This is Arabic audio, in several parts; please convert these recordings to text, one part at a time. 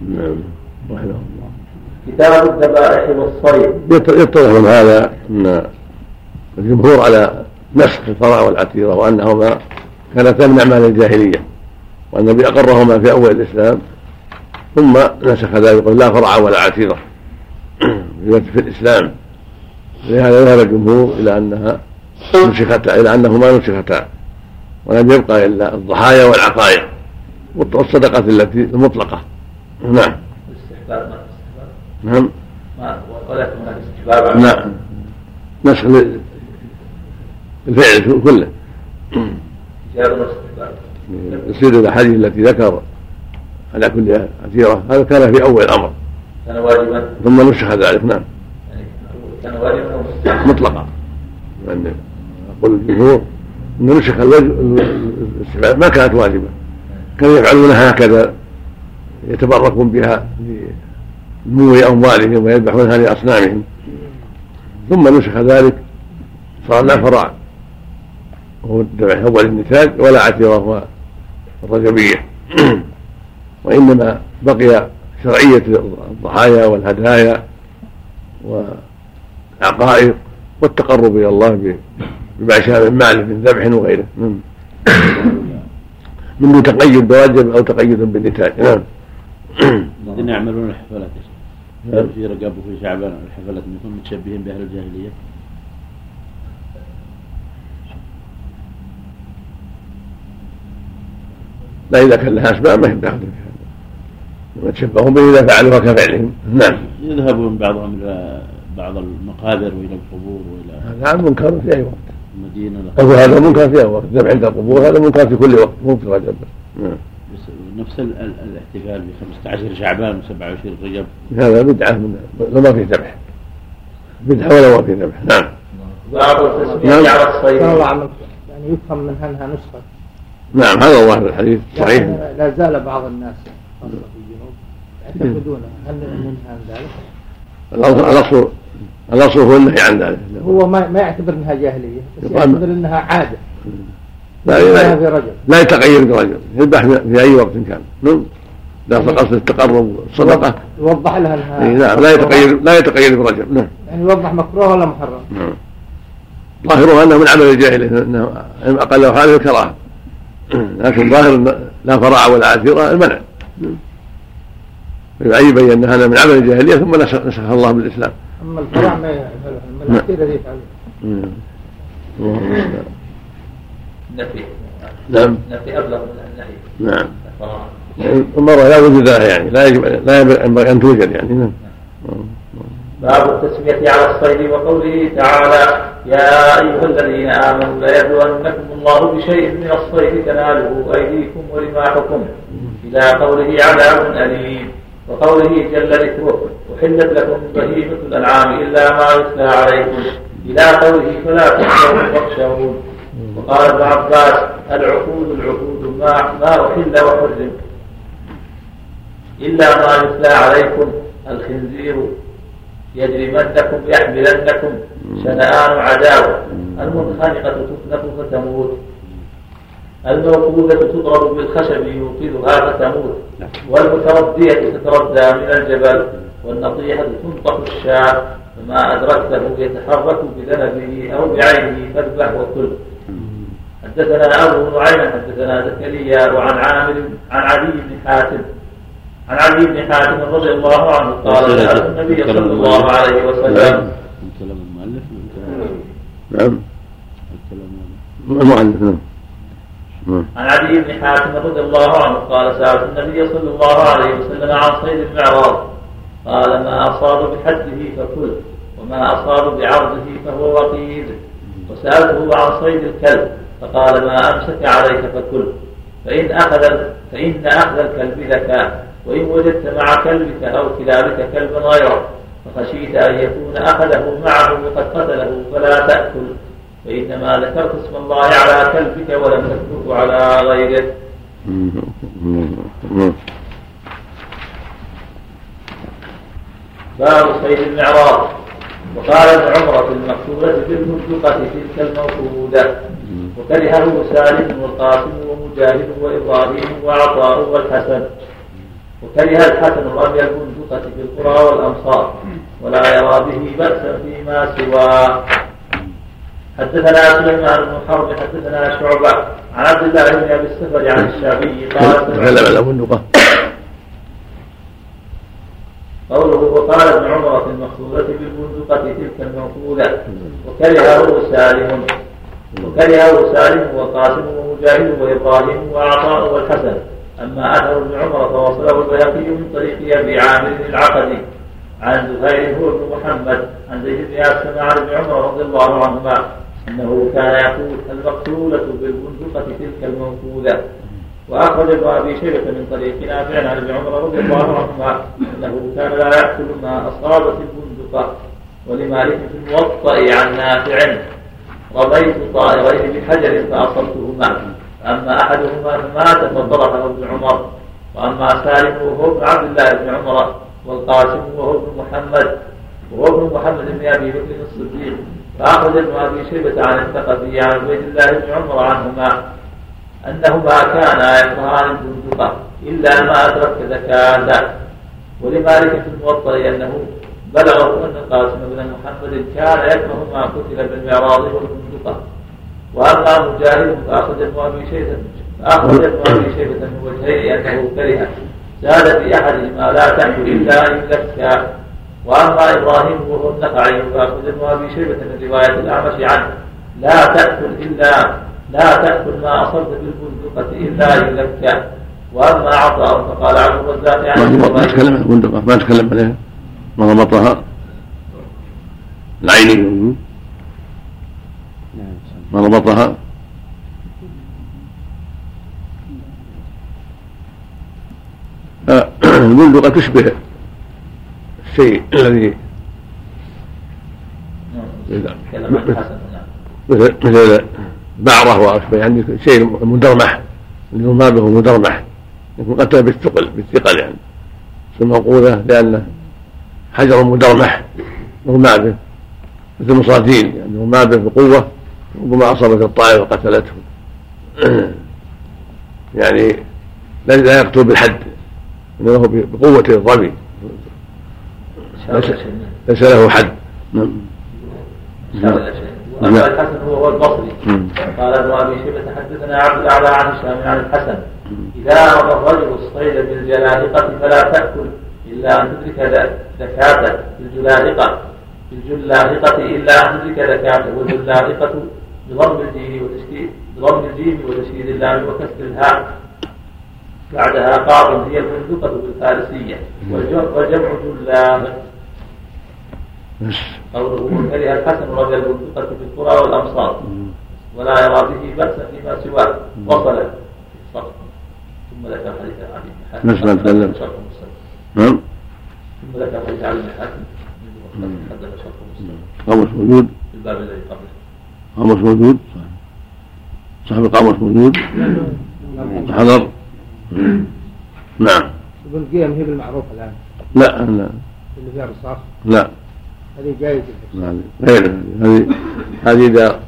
نعم. رحمه الله. كتاب الذبائح والصيد. يتضح من هذا أن الجمهور على نسخ الفرع والعتيرة وأنهما كانتا من أعمال الجاهلية وأن النبي أقرهما في أول الإسلام ثم نسخ ذلك لا فرع ولا عتيرة في الإسلام. لهذا ذهب الجمهور إلى أنها نسختا إلى أنهما نسختا ولم يبقى إلا الضحايا والعقائق والصدقه التي المطلقة. نعم. نعم. نعم. نسخ الفعل كله. يصير الأحاديث التي ذكر على كل عتيره هذا كان في أول الأمر. كان واجبا؟ ثم نسخ ذلك. نعم. يعني كان واجبا مطلقا. يقول الجمهور ان نسخ الاستحباب. ما كانت واجبة. كانوا يفعلونها هكذا. يتبركون بها لنمو أموالهم ويذبحونها لاصنامهم ثم نسخ ذلك صار لا فرع. وهو الذبح أول النتاج ولا عتيره الرجبية. وإنما بقي شرعية الضحايا والهدايا والعقائق والتقرب إلى الله بما شاء من مال من ذبح وغيره. نعم. من تقيد بواجب أو تقيد بالنتاج. نعم. الذين يعملون الحفلات. في رقاب وفي شعبان الحفلات منهم متشبهين باهل الجاهليه لا إذا كان لها أسباب ما هي داخل في هذا تشبهوا به إذا فعلوها كفعلهم. نعم. يذهبون بعضهم إلى بعض المقابر وإلى القبور وإلى هذا منكر في أي وقت. المدينة. أقول هذا منكر في أي وقت. الذبح عند القبور هذا منكر في كل وقت مو في رجب نعم. نفس الاحتفال ب 15 شعبان و27 رجب. هذا بدعة من لو ما فيه ذبح. بدعة ولا ما فيه ذبح. نعم. باب التسميه نعم. على الصيد يعني يفهم منها انها نسخة. نعم هذا ظاهر الحديث صحيح. يعني لا زال بعض الناس خاصه في الجنوب يعتقدون هل منها عن ذلك؟ الاصل الأصل هو النهي عن ذلك. هو ما ما يعتبر إنها جاهلية بس يعتبر إنها عادة. لا لا, لا, يتغير برجل يذبح في أي وقت كان. نعم لا قصد التقرب والصدقه يوضح لها انها نعم لا يتغير لا يتغير برجل نعم. يعني يوضح مكروه ولا محرم؟ نعم. ظاهره انه من عمل الجاهلية انه أقل هذه الكراهة. لكن ظاهر لا فرع ولا عثيره المنع. يبين ان هذا من عمل الجاهلية ثم نسخه الله بالإسلام. أما الفرع ما يفعله العثيره يفعله نفي نعم. نفي ابلغ من النهي نعم. المرأة لا وجود لها يعني. لا يجب لا ينبغي أن توجد يعني. نعم. باب التسمية على الصيد وقوله تعالى يا أيها الذين آمنوا ليبلونكم الله بشيء من الصيد تناله أيديكم ورماحكم. إلى قوله عذاب أليم. وقوله جل ذكره أحلت لكم بهيمة الأنعام إلا ما يتلى عليكم. إلى قوله فلا تخشوا واخشون وقال ابن عباس العقود العقود ما ما أحل وحرم إلا ما يتلى عليكم الخنزير يجرمنكم يحملنكم شنآن عداوة. المنخنقة تخنق فتموت. الموقوذة تضرب بالخشب يوقظها فتموت. والمتردية تتردى من الجبل. والنطيحة تنطق الشاة. فما أدركته يتحرك بذنبه أو بعينه فاذبح وكل. حدثنا أبو نعيم حدثنا زكريا وعن عامر عن علي بن حاتم عن علي بن حاتم رضي الله عنه قال سألت النبي صلى الله عليه وسلم. كلام المؤلف؟ نعم. المؤلف؟ نعم. عن علي بن حاتم رضي الله عنه قال سألت النبي صلى الله عليه وسلم عن صيد المعراض. قال ما أصاب بحده فكل وما أصاب بعرضه فهو وقيد وسألته عن صيد الكلب. فقال ما أمسك عليك فكل فإن أخذ فإن أخذ الكلب ذكاء وإن وجدت مع كلبك أو كلابك كلبا غيره فخشيت أن يكون أخذه معه وقد قتله فلا تأكل. فإنما ذكرت اسم الله على كلبك ولم تذكره على غيره. باب صيد المعراض. وقال ابن عمر في المرزقة تلك الموقودة. وكرهه سالم والقاسم ومجاهد وإبراهيم وعطاء والحسن وكره الحسن رمي البندقة في القرى والأمصار ولا يرى به بأسا فيما سواه حدثنا سليمان بن حرب حدثنا شعبة عن عبد الله بن ابي السفر عن الشافعي قال تكلم عن البندقة قوله وقال ابن عمر في المخطوبة بالبندقة تلك المنقولة وكرهه سالم وكرهه سالم وقاسم ومجاهد وإبراهيم وعطاء والحسن. أما أثر ابن عمر فوصله البيهقي من طريق أبي عامر العقدي. عن زهير هو بن محمد. عن زيد بن اسلم عن ابن عمر رضي الله عنهما. أنه كان يقول المقتولة بالبندقة تلك المنقولة. وأخرج ابن أبي شيبة من طريق نافع عن ابن عمر رضي الله عنهما. أنه كان لا يأكل ما أصابت البندقة. ولمالك في الموطأ عن نافع. رميت طائرين بحجر فاصبتهما أما أحدهما فمات فضربه ابن عمر. وأما سالم وهو ابن عبد الله بن عمر والقاسم وهو ابن محمد. وهو ابن محمد بن أبي بكر الصديق. فاخرج ابن أبي شيبة عن الثقفي عن عبيد الله بن عمر عنهما أنهما كانا يكرهان البندقة إلا ما أدرك زكاة. ولمالك في الموطأ أنه بلغه أن القاسم بن محمد كان يكره ما قتل بالمعراض والبندقة وأما مجاهد فأخرج ابن أبي شيبة فأخرج ابن أبي شيبة من وجهين أنه كره. زاد في أحدهما لا تأكل إلا إن لك وأما إبراهيم وهو النخعي فأخرج ابن أبي شيبة من رواية الأعمش عنه. لا تأكل إلا لا تأكل ما أصبت بالبندقة إلا إن لك وأما عطاء فقال عبد الرزاق يعني ما تكلم عن البندقة ما تكلم عليها. ضبطها العيني ما ضبطها البندقة تشبه الشيء الذي مثل بعرة وأشبه يعني شيء مدرمح اللي ما به مدرمح يكون قتل بالثقل بالثقل يعني. موقوذة لأنه حجر مدرمح مغمى به مثل مصادين يعني مغمى به بقوة ربما أصابت الطائر وقتلته. يعني لا يقتل بالحد إنما بقوة الظبي. ليس له حد. نعم. واما الحسن هو البصري. قال ابن أبي شيبة حدثنا عبد الاعلى عن هشام عن الحسن. إذا رمى الرجل الصيد بالجلاهقه فلا تأكل إلا أن تدرك زكاته بالجلاهقة. بالجلاهقة إلا أن تدرك زكاته والجلاهقة بضم الجيم وتشديد بضم الجيم وتشديد اللام وكسر الهاء. بعدها قاض هي البندقة بالفارسية والجمع جلاهق. قوله كره الحسن رضي البندقة في القرى والأمصار ولا يرى به بأسا فيما سواه. وصل. ثم ذكر حديث نفس ما تكلم نعم. ذكر مسلم قاموس موجود. الباب الذي قبله. قاموس موجود. صاحب القاموس موجود. حضر. نعم. ابن قيم هي بالمعروف الآن. لا لا. اللي فيها رصاص. لا. هذه جائزة غير هذه. هذه إذا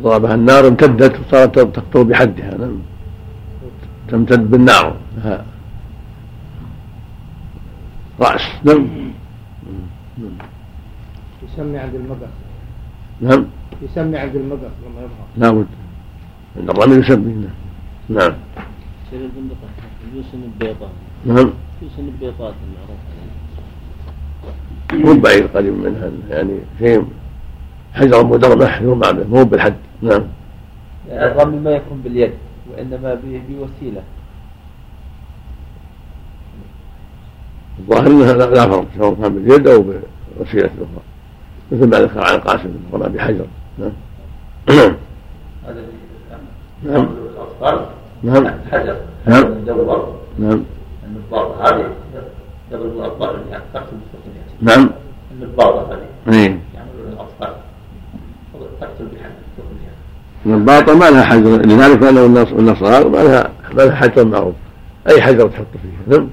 ضربها النار امتدت وصارت تقطر بحدها. نعم. تمتد بالنار. لها رأس. نعم. يسمي عند المقص نعم. يسمي عند المقص لما يظهر. لابد عند الرمي يسمي. نعم. البندقة يوسن البيضاء. نعم. يوسن البيضات المعروف. مو بعيد قريب منها. يعني شيء حجر مدرمح يرمى به مو بالحد. نعم. الرمي ما يكون باليد وإنما بوسيله الظاهر انها لا فرق سواء كان باليد أو بوسيلة أخرى. مثل ما ذكر عن القاسم رمى بحجر نعم نعم. نعم. نعم. حجر نعم. مدور نعم. النباطه هذه يضرب الاطفال بها تقتل نعم. النباطه هذه اي يعملون الاطفال تقتل بها النباطة ما لها حجر لذلك أنه النصارى ما لها ما لها حجر معروف. أي حجر تحط فيها نعم.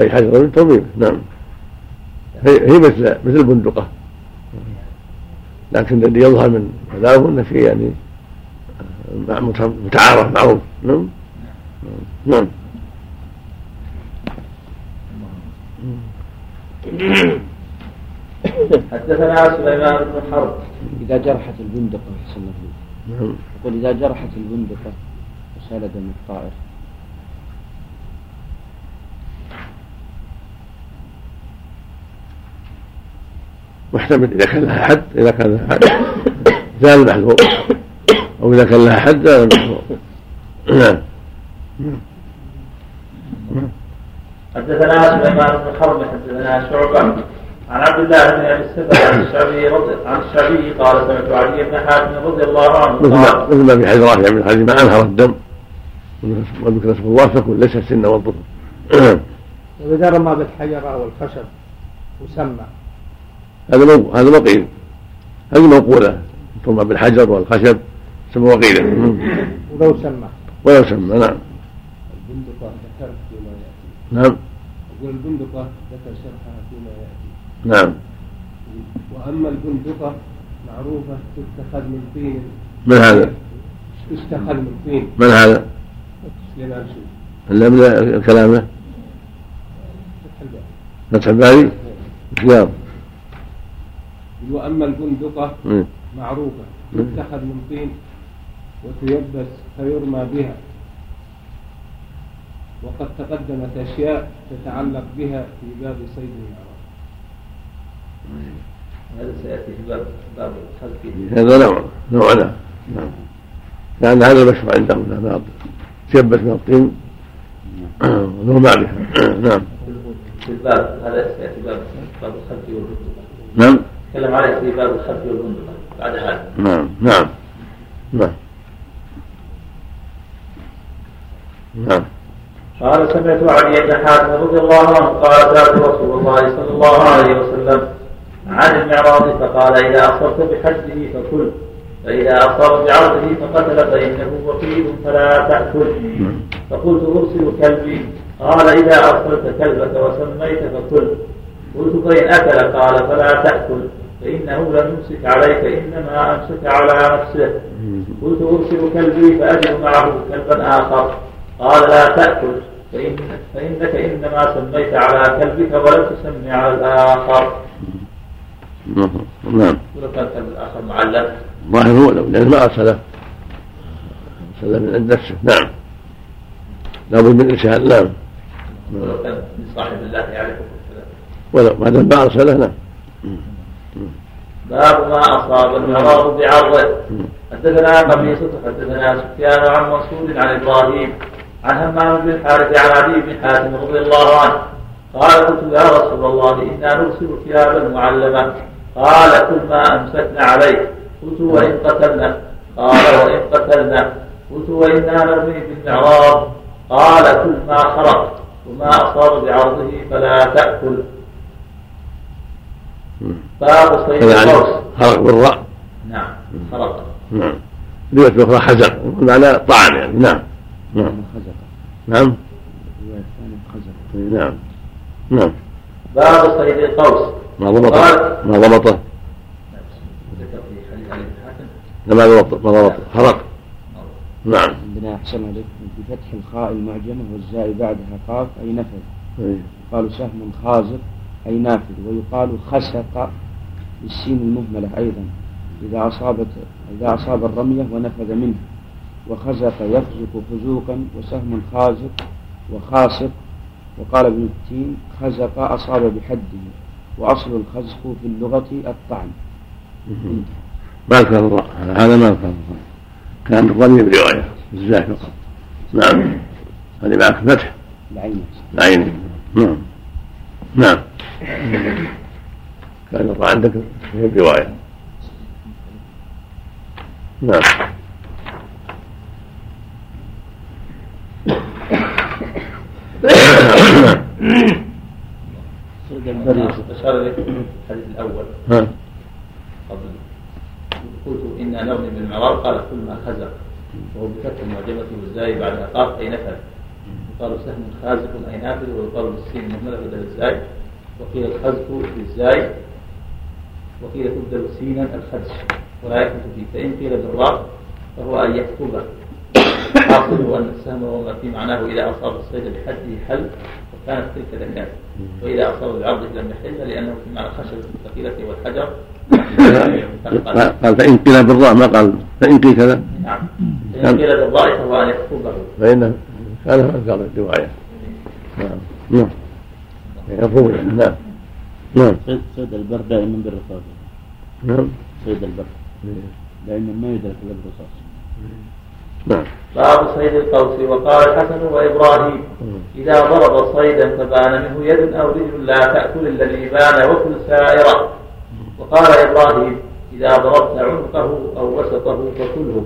أي حجر طويل نعم. هي هي مثل مثل البندقة. لكن الذي يظهر من كلامه أن في يعني متعارف معروف نعم. نعم. حدثنا سليمان بن حرب. إذا جرحت البندقة أحسن. نعم. يقول إذا جرحت البندقة وسال دم الطائر. محتمل إذا كان لها حد إذا كان لها حد زال المحذور أو إذا كان لها حد زال المحذور نعم. حدثنا سليمان بن حرب حدثنا شعبة عن عبد الله بن أبي السبع عن الشعبي رضي عن الشعبي قال سمعت علي بن حاتم رضي الله عنه مثل ما قال مثل ما في حديث رافع من حديث ما أنهر الدم. وذكر اسم الله فكل ليس السن والظفر وإذا رمى بالحجر أو الخشب وسمى هذا مو هذا ما قيل. هذه موقولة ثم بالحجر والخشب سمى وقيله ولو سمى. ولو سمى نعم. البندقة ذكرت فيما يأتي. نعم. يقول البندقة ذكر شرحها فيما يأتي. نعم. وأما البندقة معروفة تتخذ من طين. من هذا؟ تستخذ من طين. من هذا؟ سليمان إلا من كلامه؟ فتح الباب. فتح الباري خيار وأما البندقة مم. معروفة. تتخذ من طين وتيبس فيرمى بها. وقد تقدمت أشياء تتعلق بها في باب صيد الأعراف هذا سيأتي في باب باب الخلف هذا نوع نوع نعم. لأن هذا المشروع عندهم هذا تيبس من الطين. ونرمى بها نعم. في الباب هذا سيأتي باب باب الخلف والبندقه نعم. تكلم عليه في باب الخلف والبندقه بعد هذا. نعم نعم. نعم. نعم. قال سمعت علي بن حاتم رضي الله عنه قال سألت رسول الله صلى الله عليه وسلم عن المعراض فقال إذا أصبت بحجه فكل فإذا أصاب بعرضه فقتل فإنه وكيل فلا تأكل. فقلت أرسل كلبي. قال إذا أرسلت كلبك وسميت فكل. قلت فإن أكل قال فلا تأكل. فإنه لم يمسك عليك إنما أمسك على نفسه. قلت أرسل كلبي فأجد معه كلبا آخر. قال لا تأكل فإن فإنك إنما سميت على كلبك ولم تسمي على الآخر. نعم. ولو كان الكلب الآخر معلم الظاهر هو لو لأن ما أرسله. أرسله من عند نفسه. نعم. لابد من إرسال. نعم. ولو كان من صاحب الله يعرفه. ولو ما دام ما أرسله نعم. باب ما أصاب المعراض بعرضه حدثنا قبيصة حدثنا سفيان عن منصور عن إبراهيم عن همام بن الحارث عن علي بن حاتم رضي الله عنه. قال قلت يا رسول الله إنا نرسل كلابا معلمة. قال كل ما أمسكنا عليه. قلت وإن قتلنا. قال وإن قتلنا. قلت وإنا نرمي بالمعراض. قال كل ما خرق وما أصاب بعرضه فلا تأكل. باب صيد هذا يعني القوس خرق بالراء نعم خرق نعم. رواية أخرى حزق معنى طعن يعني. نعم. نعم. خزق نعم. خزق نعم. نعم. باب صيد القوس. ما ضبطه. ما ضبطه. ما ضبط ما ضبط. خرق نعم. عندنا أحسن عليك. بفتح الخاء المعجمة والزاء بعدها قاف أي نفذ. قالوا سهم خازق أي نافذ ويقال خسق بالسين المهملة أيضا إذا أصابت إذا أصاب الرمية ونفذ منه وخزق يخزق خزوقا وسهم خازق وخاسق. وقال ابن التين خزق أصاب بحده وأصل الخزق في اللغة الطعن. ما ذكر الراء هذا ما الراء كان الرمي برواية الزاي فقط. نعم. هذه معك فتح العين العين نعم. نعم. كان عندك في الرواية نعم أشار الحديث الأول قبل قلت إنا نرمي بالمعراض قال كل ما خزق وهو بفتح المعجمة والزاي بعد قاف أي نفذ يقال سهم خازق أي نافذ ويقال بالسين المهملة بدل الزاي وقيل الخزق بالزاي وقيل تبدل سينا الخدش. ولا يثبت فيه فإن قيل بالراء فهو أن يكتب. حاصله أن السهم وما في معناه إذا أصاب الصيد بحده حل كانت تلك زكاة وإذا أصاب العرض لم يحل لأنه في معنى الخشبة الثقيلة والحجر. قال فإن قيل بالراء ما قال؟ فإن قيل كذا. نعم. فإن قيل بالراء فهو أن يخطبه فإنه كان أذكر الرواية نعم نعم. نعم. نعم. صيد البر دائما بالرصاص. نعم. صيد البر. دائما ما يدرك إلا بالرصاص نعم. باب صيد القوس وقال الحسن وإبراهيم. إذا ضرب صيدا فبان منه يد أو رجل لا تأكل الذي بان وكل سائرة. وقال إبراهيم إذا ضربت عنقه أو وسطه فكله.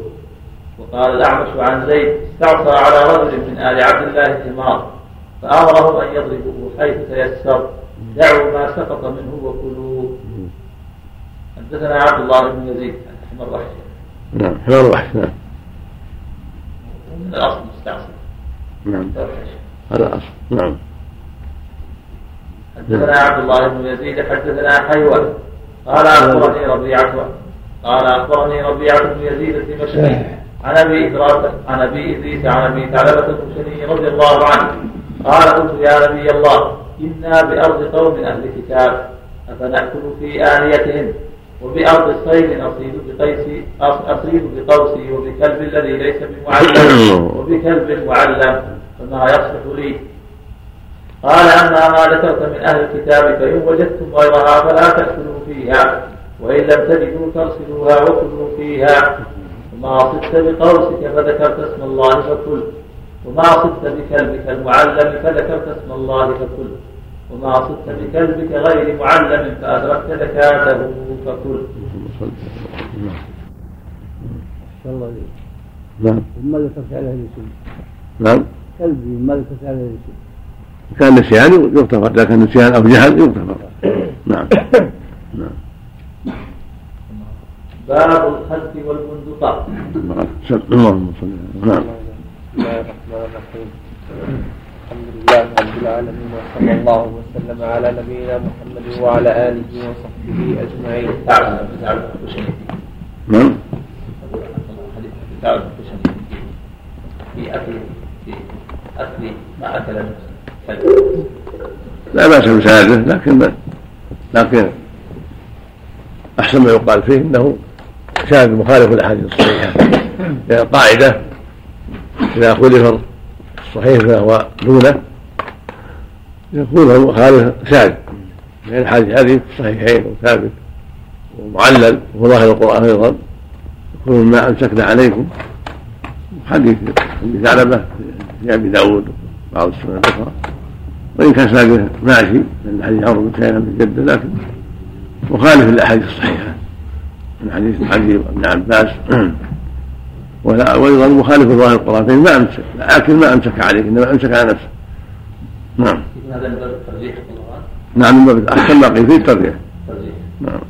وقال الأعمش عن زيد استعصى على رجل من آل عبد الله حمار فامرهم أن يضربوه حيث تيسر. دعوا ما سقط منه وكلوا. حدثنا عبد الله بن يزيد حمار وحش نعم حمار وحش نعم. من الأصل مستعصي. نعم. هذا اصل نعم. حدثنا عبد الله بن يزيد حدثنا حيوة قال أخبرني ربيعة قال أخبرني ربيعة بن يزيد الدمشقي عن أبي ادراس عن أبي إدريس عن أبي ثعلبة المشني رضي الله عنه. قال قلت يا نبي الله إنا بأرض قوم أهل كتاب أفنأكل في آنيتهم؟ وبأرض الصيد أصيد بقيسي أصيد بقوسي وبكلب الذي ليس بمعلم وبكلب معلم فما يصلح لي؟ قال أما ما ذكرت من أهل الكتاب فإن وجدتم غيرها فلا تأكلوا فيها وإن لم تجدوا فارسلوها وكلوا فيها. وما صدت بقوسك فذكرت اسم الله فكل وما صدت بكلبك المعلم فذكرت اسم الله فكل. وما صدت بكلبك غير معلم فأدركت زكاته فكل. الله نعم. ما ذكرت عليه شيء نعم. كلبي ما ذكرت عليه شيء كان نسيان يغتفر لكن نسيان أو جهل يغتفر. نعم. نعم. باب الخلف والبندقاء اللهم صل نعم. بسم الله الرحمن الرحيم. الحمد لله رب العالمين وصلى الله وسلم على نبينا محمد وعلى آله وصحبه أجمعين. نعم. في أكل في أكل ما الكلب لا بأس بسنده لكن لكن أحسن ما يقال فيه إنه شاهد مخالف الأحاديث الصحيحة. لأن القاعده إذا خلف الصحيح فهو دونه يكون المخالف شاذ لأن الحديث هذه في الصحيحين وثابت ومعلل وظاهر القرآن أيضا. يكون ما أمسكنا عليكم. حديث حديث ثعلبه في أبي داود وبعض السنن الأخرى. وإن كان سابقه ماشي من حديث عمرو بن سهيل بن جدة لكن مخالف للأحاديث الصحيحة. من حديث علي بن عباس. وأيضا مخالف لظاهر القرآن. فإن ما امسك لكن ما أمسك عليه إنما أمسك على نفسه. نعم. هذا من باب الترجيح نعم من باب أحسن ما قيل فيه الترجيح. ترجيح نعم.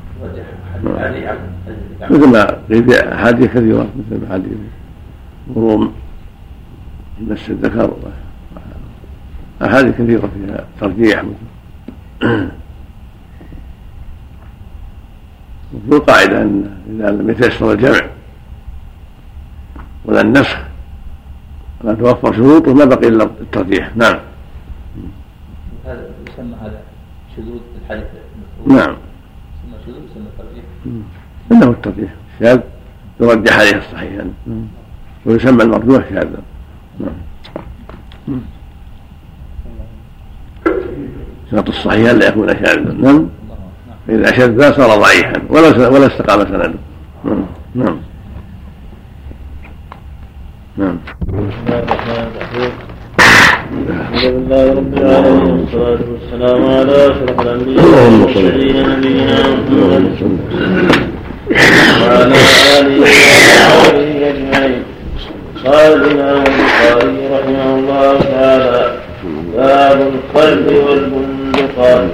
حديث مثل ما قيل في أحاديث كثيرة مثل حديث مروم مس الذكر أحاديث كثيرة فيها ترجيح. وفي القاعدة أن إذا لم يتيسر الجمع ولا النسخ ولا توفر شروطه ما بقي إلا الترجيح نعم. هذا يسمى هذا شذوذ الحديث المذكور نعم. يسمى شذوذ يسمى ترجيح إنه الترجيح الشاذ يرجح عليه الصحيح. يعني. ويسمى المرجوح شاذا. نعم. شرط الصحيح الا يكون شاذا. نعم. فاذا شذ صار ضعيفا. ولا ولا استقام سنده. نعم. نعم. نعم الحمد لله رب العالمين والصلاة والسلام على أشرف الأنبياء والمرسلين نبينا محمد. وعلى آله وصحبه أجمعين. قال الإمام البخاري رحمه الله تعالى باب القلب والبندقات.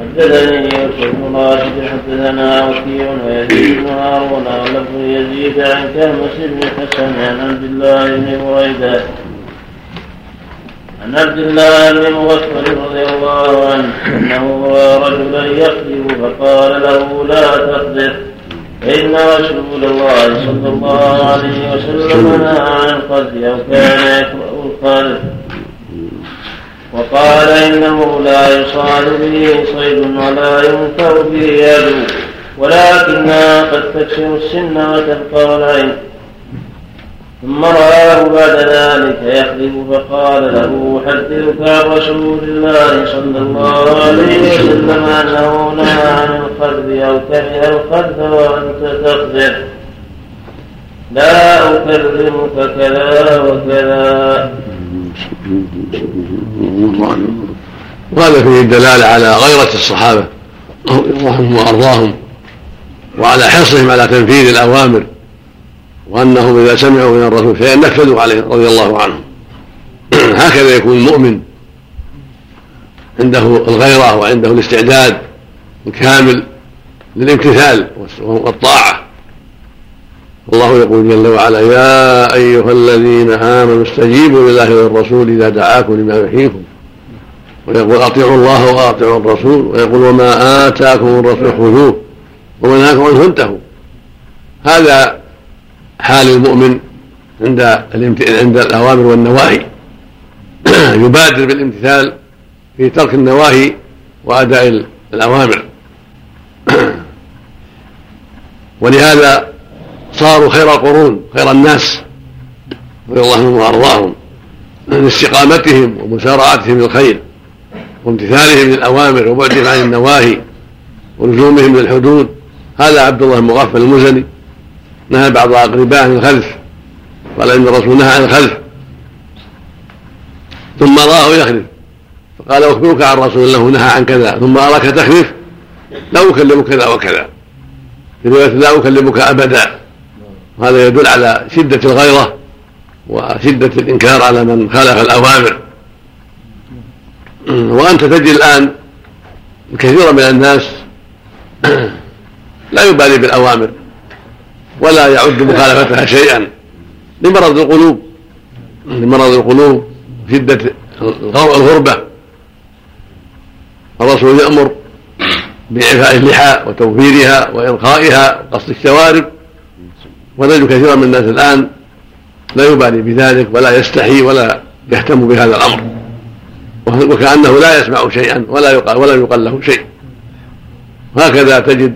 حدثني يوسف بن راشد حدثنا وكيع ويزيد بن هارون ولفظ يزيد عن كهمس بن حسن عن عبد الله بن بريده عن عبد الله بن مغفر رضي الله عنه أنه راى رجلا يقذف فقال له لا تقذف فإن رسول الله صلى الله عليه وسلم نهى عن القذف أو كان يكره القذف. وقال إنه لا يصاد به صيد ولا ينفع به يد ولكنها قد تكسر السن وتبقى العين. ثم رآه بعد ذلك يخلف فقال له أحدثك عن رسول الله صلى الله عليه وسلم أنه نهى عن الخذف أو كره الخذف وأنت تخذف لا أكلمك كذا وكذا. وهذا فيه الدلالة على رضي الله عنهم وأرضاهم وعلى حرصهم على تنفيذ الأوامر وأنهم إذا سمعوا من الرسول شيئا نفذوا عليه رضي الله عنهم هكذا يكون المؤمن عنده الغيرة وعنده الاستعداد الكامل للامتثال والطاعة. الله يقول جل وعلا يا أيها الذين آمنوا استجيبوا لله والرسول إذا دعاكم لما يحييكم. ويقول أطيعوا الله وأطيعوا الرسول. ويقول وما آتاكم الرسول خذوه نهاكم عنه فانتهوا. هذا حال المؤمن عند عند الأوامر والنواهي. يبادر بالامتثال في ترك النواهي وأداء الأوامر. ولهذا صاروا خير القرون خير الناس. رضي الله عنهم وأرضاهم. لاستقامتهم ومسارعتهم للخير وامتثالهم للأوامر وبعدهم عن النواهي ولزومهم للحدود. هذا عبد الله المغفل المزني. نهى بعض اقربائه عن الخلف قال إن الرسول نهى عن الخلف. ثم رآه يخلف. فقال أخبرك عن رسول الله نهى عن كذا ثم أراك تخلف لا أكلمك كذا وكذا. في رواية لا أكلمك أبدا. وهذا يدل على شدة الغيرة وشدة الإنكار على من خالف الأوامر. وأنت تجد الآن كثيرا من الناس لا يبالي بالأوامر ولا يعد مخالفتها شيئا لمرض القلوب. لمرض القلوب شدة الغربة. الرسول يأمر بإعفاء اللحى وتوفيرها وإرخائها وقص الشوارب. ونجد كثيرا من الناس الآن لا يبالي بذلك ولا يستحي ولا يهتم بهذا الأمر. وكأنه لا يسمع شيئا ولا يقال ولا يقال له شيء. هكذا تجد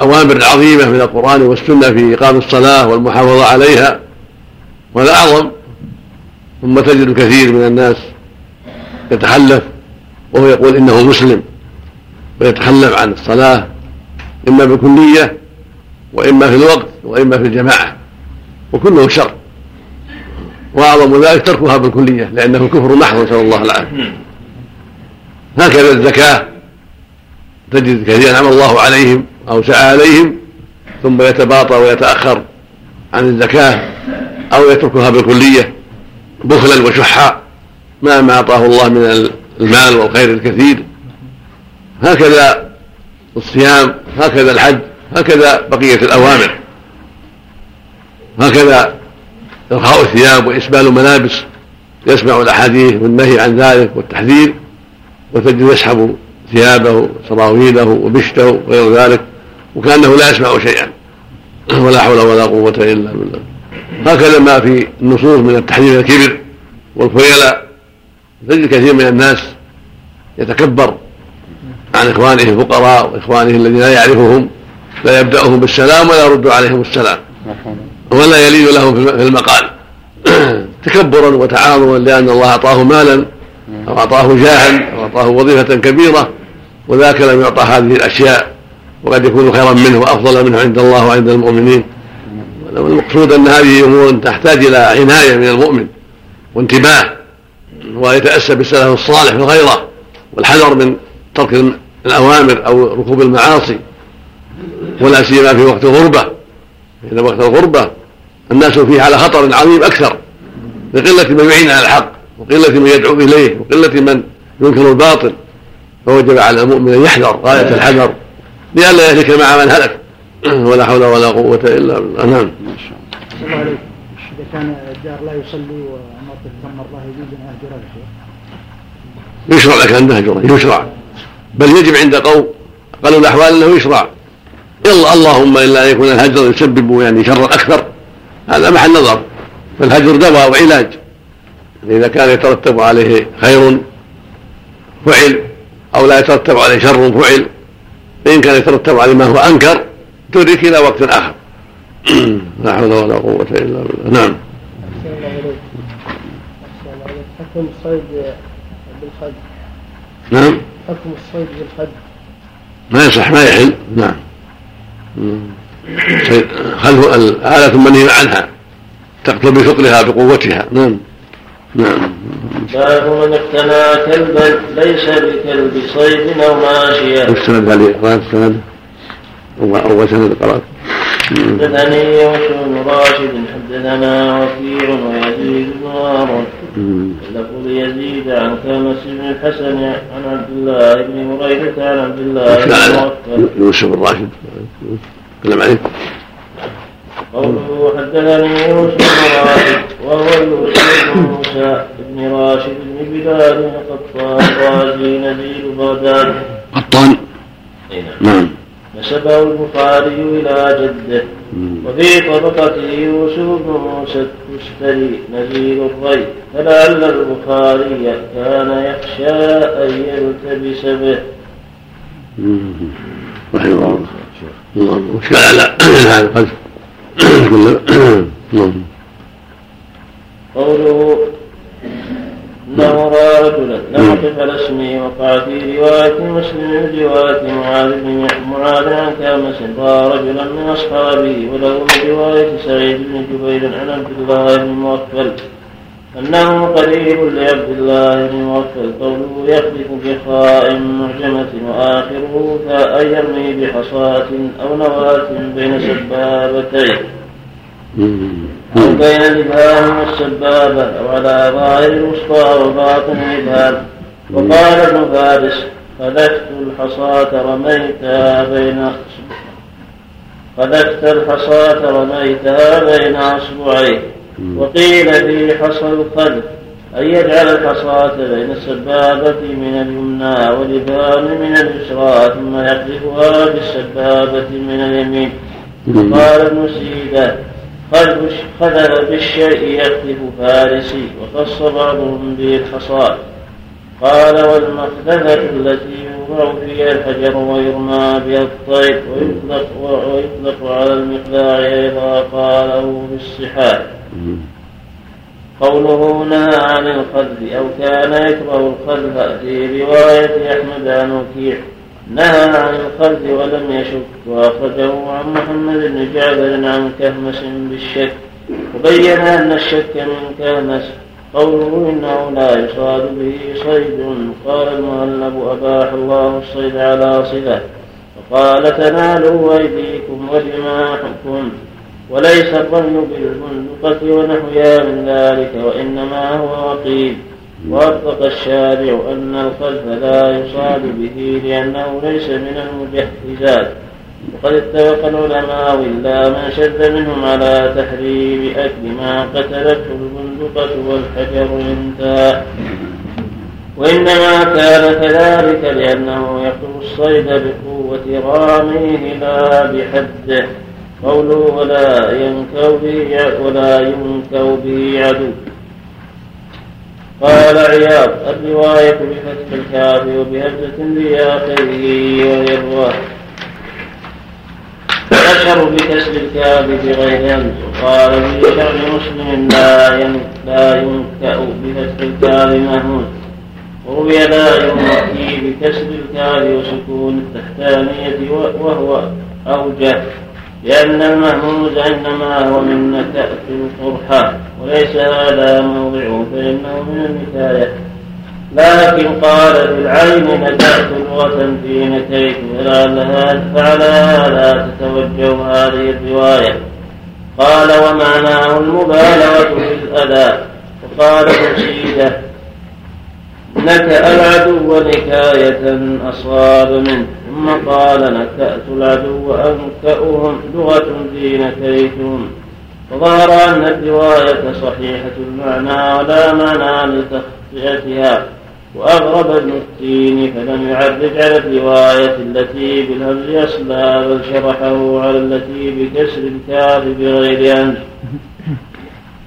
أوامر عظيمة من القرآن والسنة في إقام الصلاة والمحافظة عليها وهذا أعظم. ثم تجد الكثير من الناس يتحلف وهو يقول إنه مسلم ويتخلف عن الصلاة إما بكلية وإما في الوقت وإما في الجماعة وكله شر. وأعظم ذلك تركها بالكلية لأنه كفر محض نسأل الله العافية. هكذا الزكاة تجد كثيرا نعم الله عليهم أو سعى عليهم ثم يتباطى ويتأخر عن الزكاة أو يتركها بالكلية بخلا وشحا ما ما أعطاه الله من المال والخير الكثير. هكذا الصيام هكذا الحج هكذا بقية الأوامر. هكذا إرخاء الثياب وإسبال الملابس يسمع الأحاديث والنهي عن ذلك والتحذير وتجد يسحب ثيابه سراويله وبشته وغير ذلك وكأنه لا يسمع شيئا. ولا حول ولا قوة إلا بالله. هكذا ما في النصوص من التحذير الكبر والخيلاء تجد كثير من الناس يتكبر عن إخوانه الفقراء وإخوانه الذين لا يعرفهم. لا يبدأهم بالسلام ولا يرد عليهم السلام. ولا يلين لهم في المقال. تكبرا وتعاظما لأن الله أعطاه مالا أو أعطاه جاها أو أعطاه وظيفة كبيرة وذاك لم يعطى هذه الأشياء وقد يكون خيرا منه وأفضل منه عند الله وعند المؤمنين. المقصود أن هذه أمور تحتاج إلى عناية من المؤمن وانتباه ويتأسى بالسلف الصالح في الغيرة والحذر من ترك الأوامر أو ركوب المعاصي. ولا سيما في وقت الغربة إن وقت الغربة الناس فيه على خطر عظيم أكثر. لقلة من يعين على الحق وقلة من يدعو إليه وقلة من ينكر الباطل. فوجب على المؤمن أن يحذر غاية الحذر. لئلا يهلك مع من هلك. ولا حول ولا قوة إلا بالله. نعم. الله إذا كان الجار لا يصلي ومرته كم مرة يجوز أن أهجره يشرع لك أن تهجره يشرع. بل يجب عند قوم. قالوا الأحوال أنه يشرع. يلا اللهم إلا أن يكون الهجر يسبب يعني شرا أكثر. هذا محل نظر. فالهجر دواء وعلاج. إذا كان يترتب عليه خير فعل. أو لا يترتب عليه شر فعل. فإن كان يترتب عليه ما هو أنكر تدرك إلى وقت آخر. لا حول ولا قوة إلا بالله. نعم. حكم الصيد بالخد. نعم. حكم الصيد بالخد. ما يصح ما يحل. نعم. خلف الآلة منهي عنها تقتل بثقلها بقوتها؟ نعم. نعم. باب من اقتنى كلبا ليس بكلب صيد أو ماشيه. السند هذه؟ قرأت السند؟ أول سند قرأت. حدثني يوسف بن راشد حدثنا وكيع ويزيد بن هارون. لفظ يزيد عن كامس بن الحسن عن عبد الله بن هريره عن عبد الله بن يوسف بن راشد. تكلم عليه قوله حدثني يوسف بن راشد وهو يوسف بن موسى بن راشد بن بلال قطان غازي نزيل بغداد. قطان. نعم. نسبه البخاري إلى جده. وفي طبقته يوسف بن موسى التستري نزيل الري فلعل البخاري كان يخشى أن يلتبس به. رحمه الله. اللهم وش على هذا القذف قوله رجلا لم يقف على اسمه وقع في رواية مسلم من روايه معاذ بن معاذ عن كامس راى رجلا من اصحابه وله من رواية سعيد بن جبير عن عبد الله بن موكل أنه قريب لعبد الله بن موكل قوله يخلف بخاء معجمة وآخره فأن يرمي بحصاة أو نواة بين سبابتين. أو بين الإبهام والسبابة أو على ظاهر الوسطى وباطن الإبهام. وقال ابن فارس خلفت الحصاة رميتها بين خلفت الحصاة رميتها بين أصبعيه وقيل في حصى الخلف. أن يجعل الحصاة بين السبابة من اليمنى والإبهام من اليسرى ثم يقذفها بالسبابة من اليمين. قال ابن سيدة خذل بالشيء يقذف فارسي وخص بعضهم به الحصى قال والمخذفة التي يوضع فيها الحجر ويرمى بها الطير ويطلق, ويطلق على المقلاع أيضا قاله بالصحاح. قوله نهى عن الخذف أو كان يكره الخذف في رواية أحمد عن وكيع. نهى عن الخذف ولم يشك وأخرجه عن محمد بن جعفر عن كهمس بالشك وبين أن الشك من كهمس قوله إنه لا يصاد به صيد قال المهلب أباح الله الصيد على صلة وقال تنالوا أيديكم ودماءكم وليس الرمي بالبندقة ونحوها من ذلك وإنما هو وقيل. وأطلق الشارع أن القذف لا يصاد به لأنه ليس من المجهزات. وقد اتفق العلماء إلا من شد منهم على تحريم أكل ما قتلته البندقة والحجر انتهى وإنما كان كذلك لأنه يقتل الصيد بقوة راميه لا بحده. قوله ولا ينكو به ولا ينكو به عدو. قال عياض الرواية بفتح الكاف وبهمزة لآخره الرواية والأشهر بكسر الكاف بغير همز وقال في شرح مسلم لا لا ينكأ بفتح الكاف مهموز وروي لا ينكي بكسر الكاف وسكون التحتانية وهو أوجه. لأن المهموز إنما هو من نكأة القرحة وليس هذا موضعه فإنه من النكاية لكن قال في العين نكأت لغة في نكيت فلعل فعلى هذا تتوجه هذه الرواية. قال ومعناه المبالغة في الأذى. وقال تشيده نكأ العدو نكاية أصاب منه. ثم قال نكأت العدو أنكأهم لغة في نكيتهم فظهر أن الرواية صحيحة المعنى ولا معنى لتخطئتها وأغرب ابن التين فلم يعرج على الرواية التي بالهمز أصلا بل شرحه على التي بكسر الكاف بغير أنف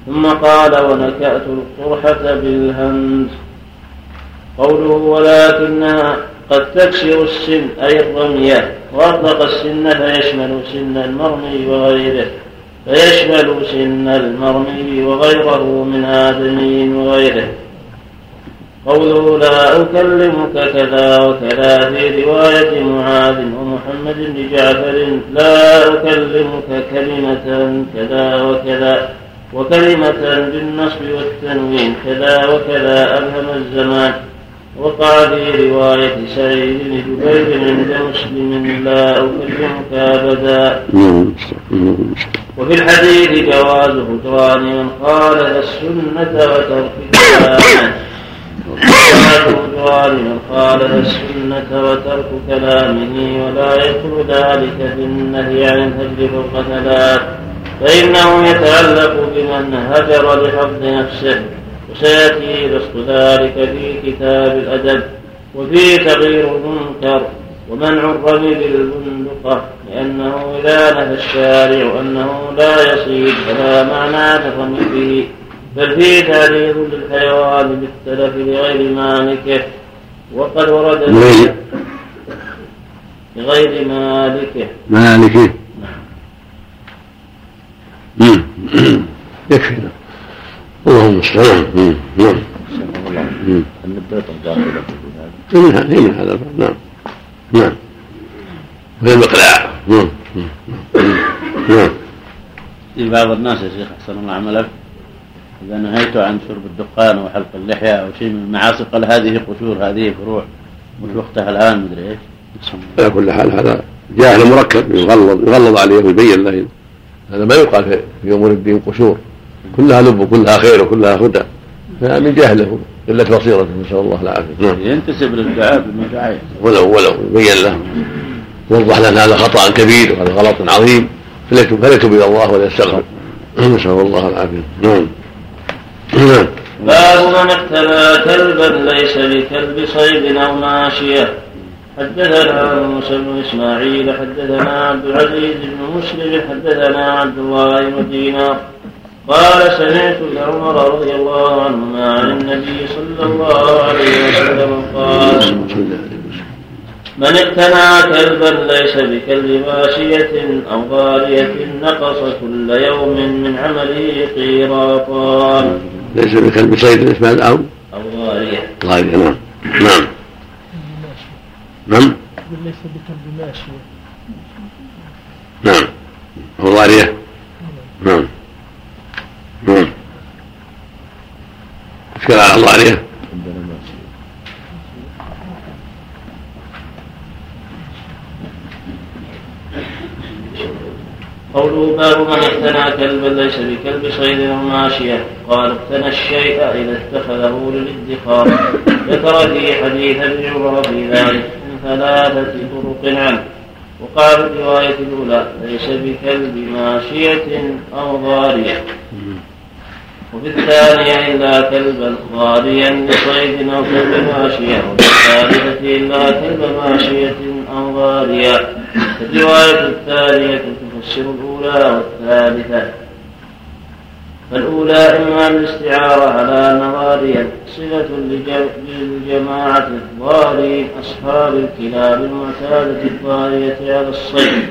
ثم قال ونكأت القرحة بالهمز. قوله ولكنها قد تكسر السن أي الرمية وأطلق السن فيشمل سن المرمي وغيره. فيشمل سن المرمي وغيره من آدمي وغيره. قوله لا أكلمك كذا وكذا في رواية معاذ ومحمد بن جعفر لا أكلمك كلمة كذا وكذا وكلمة بالنصب والتنوين كذا وكذا أبهم الزمان. وقع في رواية سعيد بن جبير عند مسلم لا أكلمك أبدا. وفي الحديث جواز هجران من خالف السنة وترك كلامه. جواز هجران من خالف السنة وترك كلامه ولا يدخل ذلك في النهي عن الهجر فوق ثلاث. فإنه يتعلق بمن هجر لحفظ نفسه. وسيأتي بسط ذلك في كتاب الأدب وفيه تغيير المنكر ومنع الرمي بالبندقة لأنه إذا نفى الشارع أنه لا يصيد فلا معنى للرمي به. بل فيه تعريض للحيوان بالتلف لغير مالكه وقد ورد لغير مالكه مالكه يكفي. المستعان نعم. النبات الظاهرة منها هي من هذا نعم. نعم. وهي المقلاع نعم. نعم. في بعض الناس يا شيخ أحسن الله عملك. إذا نهيت عن شرب الدخان وحلق اللحية أو شيء من المعاصي قال هذه قشور هذه فروع. مش وقتها الآن مدري إيش؟ على كل حال هذا جاهل مركب يغلظ يغلظ عليه ويبين له هذا ما يقال في أمور الدين قشور. كلها لب وكلها خير وكلها هدى. فمن جهله قلة بصيرته نسأل الله العافية. نعم. ينتسب للدعاء بالمدعاة ولو ولو. يبين له. وضح له ان هذا خطأ كبير وهذا غلط عظيم. فليتوب إلى الله وليستغفر. نسأل الله العافية. نعم. نعم. باب من اقتلى كلبا ليس بكلب صيد أو ماشيه حدثنا موسى بن إسماعيل حدثنا عبد العزيز بن مسلم حدثنا عبد الله بن دينار. قال سمعت عمر رضي الله عنهما عن النبي صلى الله عليه وسلم قال من اقتنع كلبا ليس بكلب ماشية أو غالية نقص كل يوم من عمله قيراطان ليس بكلب صيد اسمه أو أو غالية. غالية نعم. نعم. نعم. ليس بكلب ماشية نعم. أو غالية. نعم. اشكال على عليه قوله باب من اقتنى كلبا ليس بكلب صيد أو ماشيه قال اقتنى الشيء إذا اتخذه للادخار. ذكر في حديث ابن عمر في ذلك من ثلاثة طرق عنه. وقال في الرواية الأولى ليس بكلب ماشيه أو ضارية. وفي الثانية إلا كلبا غاليا لصيد أو كلب ماشية وفي الثالثة إلا كلب ماشية أو غاليا الرواية الثانية تفسر الأولى والثالثة. فالأولى إما الاستعارة على أن غاليا صفة للجماعة الضالين أصحاب الكلاب المعتادة الضالية على الصيد.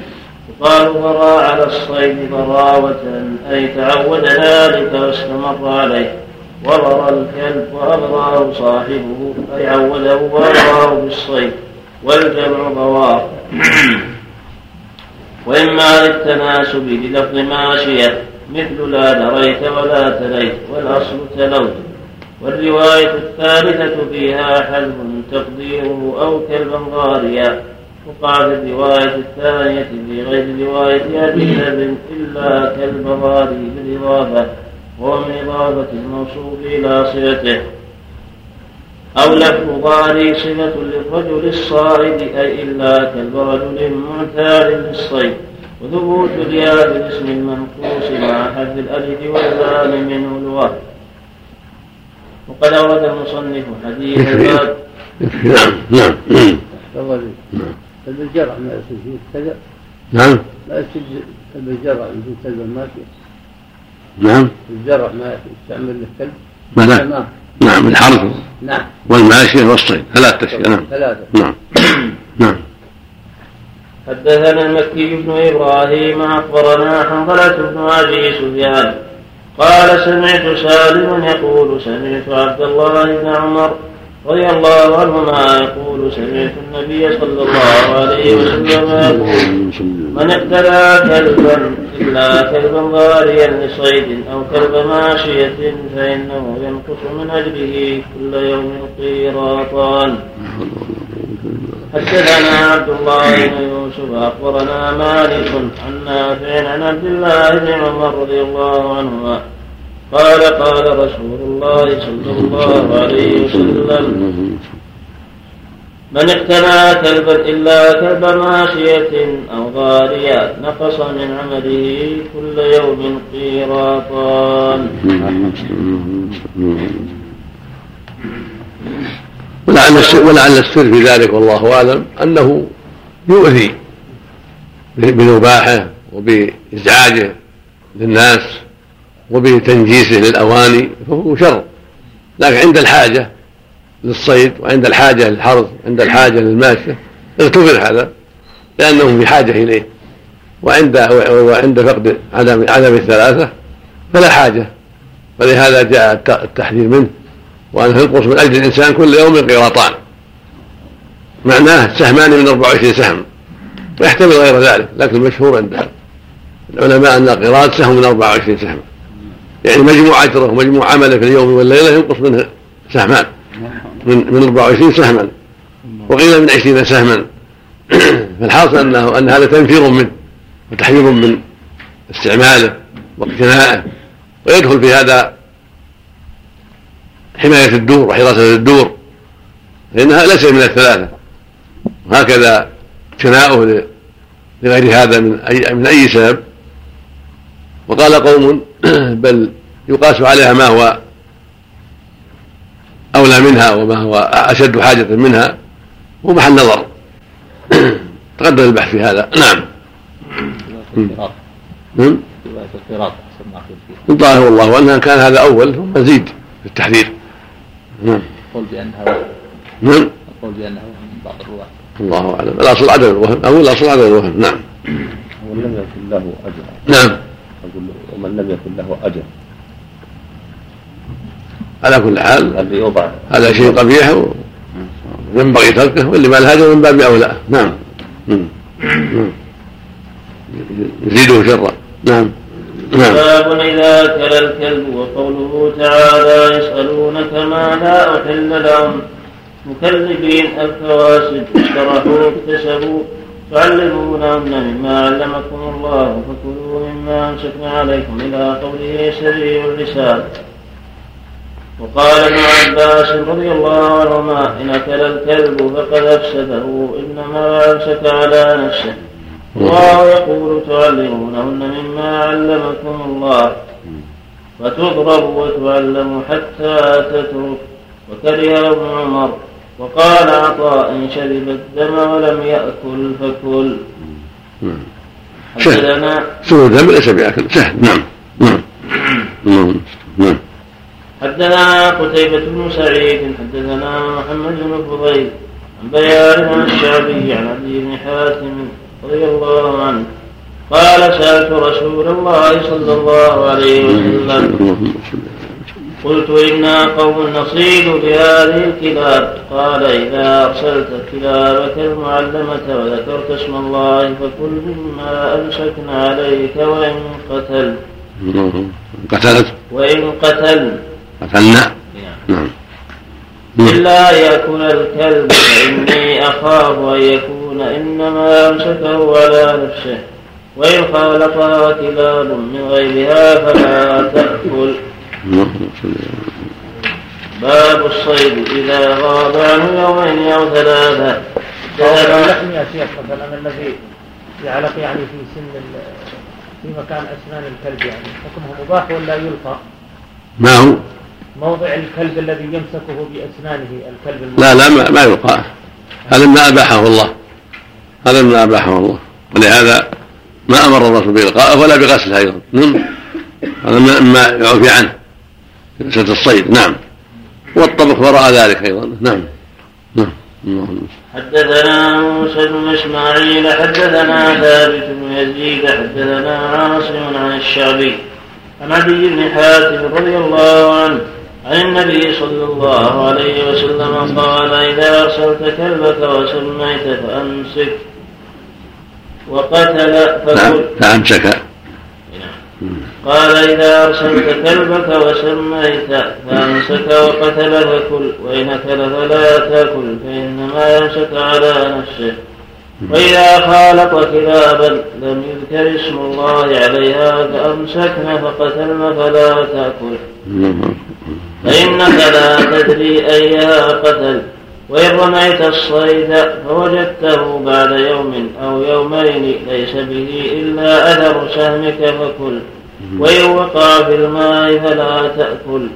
يقال برا على الصيد براوة أي تعود ذلك واستمر عليه. وبرى الكلب وأبراه صاحبه أي عوده وأبراه بالصيد والجمع بوار وإما للتناسب بلفظ ماشية مثل لا دريت ولا تليت والأصل تلوت. والرواية الثالثة فيها حذف تقديره أو كلبا غاريا. وقع في الرواية الثانية في غير رواية أبي ذر إلا كالبغالي بالإضافة وهو من إضافة الموصوف إلى صفته. أو لفظ ضاري صفة للرجل الصائد أي إلا كالرجل معتاد للصيد وثبوت الياء بالاسم المنقوص مع حذف الألف واللام منه لغة وقد أورد المصنف حديث الباب. نعم. نعم. الجرع ما يصير فيه كذا نعم. لا يصير الجرع يصير كلب الماشية نعم. الزرع ما يستعمل له كلب. ما لا. نعم الحرث. نعم. والماشية والصيد ثلاث أشياء نعم. ثلاثة. نعم. نعم. حدثنا المكي بن إبراهيم أخبرنا حنظلة بن أبي سفيان. قال سمعت سالما يقول سمعت عبد الله بن عمر رضي الله عنهما يقول سمعت النبي صلى الله عليه وسلم يقول من اقتلى كلبا إلا كلبا ضاريا لصيد أو كلب ماشية فإنه ينقص من اجره كل يوم قيراطان. حدثنا عبد الله بن يوسف أخبرنا مالك عن نافع عن عبد الله بن عمر رضي الله عنهما قال قال رسول الله صلى الله عليه وسلم من اقتنى كلبا إلا كلب ماشية أو غارية نقص من عمله كل يوم قيراطان. ولعل ولعل السر في ذلك والله أعلم أنه يؤذي بنباحه وبإزعاجه للناس وبتنجيسه للأواني فهو شر. لكن عند الحاجة للصيد وعند الحاجة للحرث عند الحاجة للماشيه اغتفر هذا لأنه في حاجة إليه. وعند وعند فقد عدم عدم الثلاثة فلا حاجة. فلهذا جاء التحذير منه. وأنه ينقص من أجل الإنسان كل يوم قيراطان معناه سهمان من 24 سهم. ويحتمل غير ذلك لكن المشهور عند العلماء أن القيراط سهم من 24 سهم. يعني مجموع أجره ومجموع عملة في اليوم والليلة ينقص منه سهمان. من من 24 سهما. وقيل من 20 سهما. فالحاصل أنه أن هذا تنفير منه وتحذير من استعماله واقتنائه ويدخل في هذا حماية الدور وحراسة الدور. فإنها ليس من الثلاثة. وهكذا اقتناؤه لغير هذا من أي من أي سبب. وقال قوم بل يقاس عليها ما هو أولى منها وما هو أشد حاجة منها هو محل نظر. تقدم البحث في هذا. نعم. نعم. الظاهر والله وأنها كان هذا أول ثم زيد في التحذير. نعم. القول بأنها وهم نعم. القول بأنها وهم من بعض الرواة. الله أعلم. الأصل عدم الوهم. أو الأصل عدم الوهم. نعم. ومن لم يكن له أجر. نعم. ومن لم يكن له أجر. على كل حال هذا شيء قبيح وينبغي تركه واللي ما الهاجر من باب أولى. نعم. يزيده شرا. نعم. نعم. باب إذا أكل الكلب وقوله تعالى يسألونك ماذا أحل لهم. مكذبين الفواسد اشترحوا اكتسبوا. تعلمونهن مما علمكم الله فكلوا مما أمسكنا عليكم إلى قوله سريع اللسان وقال ابن عباس رضي الله عنهما إن أكل الكلب فقد أفسده إنما أمسك على نفسه. الله يقول تعلمونهن مما علمكم الله فتضرب وتعلم حتى تترك. وكره ابن عمر وقال عطاء إن شرب الدم ولم يأكل فكل. حدثنا شرب الدم ليس بأكل. سهل. نعم. نعم. نعم نعم. حدثنا قتيبة بن سعيد حدثنا محمد بن فضيل عن بيان عن الشعبي عن عبد بن حاتم رضي الله عنه. قال سألت رسول الله صلى الله عليه وسلم قلت إنا قوم نصيد بهذه الكلاب. قال إذا أرسلت كلابك المعلمة وذكرت اسم الله فكل مما أمسكنا عليك وإن قتل قتلت؟ وإن قتل قتلنا؟ نعم. إلا يأكل الكلب فإني أخاف أن يكون إنما أمسكه على نفسه. وإن خالطها كلاب من غيرها فلا تأكل. باب الصيد إذا غاب عنه يومين أو ثلاثة. اللحم يا شيخ مثلا الذي يعلق يعني في سن في مكان أسنان الكلب يعني حكمه مباح ولا يلقى؟ ما هو؟ موضع الكلب الذي يمسكه بأسنانه الكلب الموضوع. لا لا ما, ما يلقى هذا ما أباحه الله. هذا ما أباحه الله. ولهذا ما أمر الرسول بإلقائه ولا بغسله أيضا. نعم هذا مما يعفي عنه. مسألة الصيد. نعم. والطبخ وراء ذلك أيضا. نعم. نعم. حدثنا موسى بن إسماعيل حدثنا ثابت بن يزيد حدثنا عاصم عن الشعبي عن عدي بن حاتم رضي الله عنه عن النبي صلى الله عليه وسلم قال إذا أرسلت كلبك وسميت فأمسك وقتل فكل نعم. فأمسك. قال إذا أرسلت كلبك وسميت فأمسك وقتل فكل وإن أكل فلا تأكل فإنما يمسك على نفسه. وإذا خالط كلابا لم يذكر اسم الله عليها فأمسكن فقتلن فلا تأكل. فإنك لا تدري أيها قتل. وإن رميت الصيد فوجدته بعد يوم أو يومين ليس به إلا أثر سهمك فكل. وإن وقع في الماء فلا تأكل.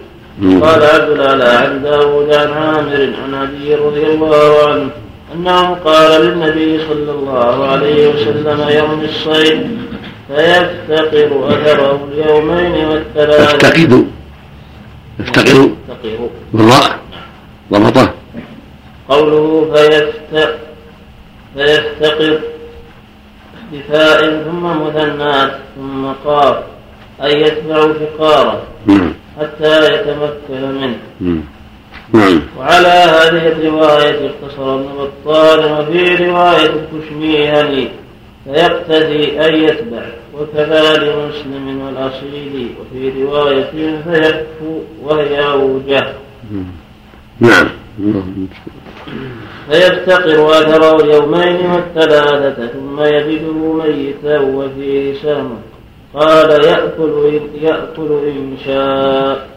قال عبد الأعلى عن داود عن عامر عن أبي رضي الله عنه أنه قال للنبي صلى الله عليه وسلم يوم الصيد فيفتقر أثره اليومين والثلاثة. يفتقد يفتقر. بالراء. ضبطه قوله فيفت فيفتقر اختفاء ثم مثنات ثم قاف أي يتبع فقاره حتى يتمكن منه. نعم. وعلى هذه الرواية اقتصر ابن بطال وفي رواية الكشميهني فيقتدي أن يتبع وكذا لمسلم والأصيل وفي رواية فيكفو وهي أوجه. نعم. فيفتقر أثره اليومين والثلاثة ثم يجده ميتا وفيه سهم قال يأكل إن, يأكل إن شاء.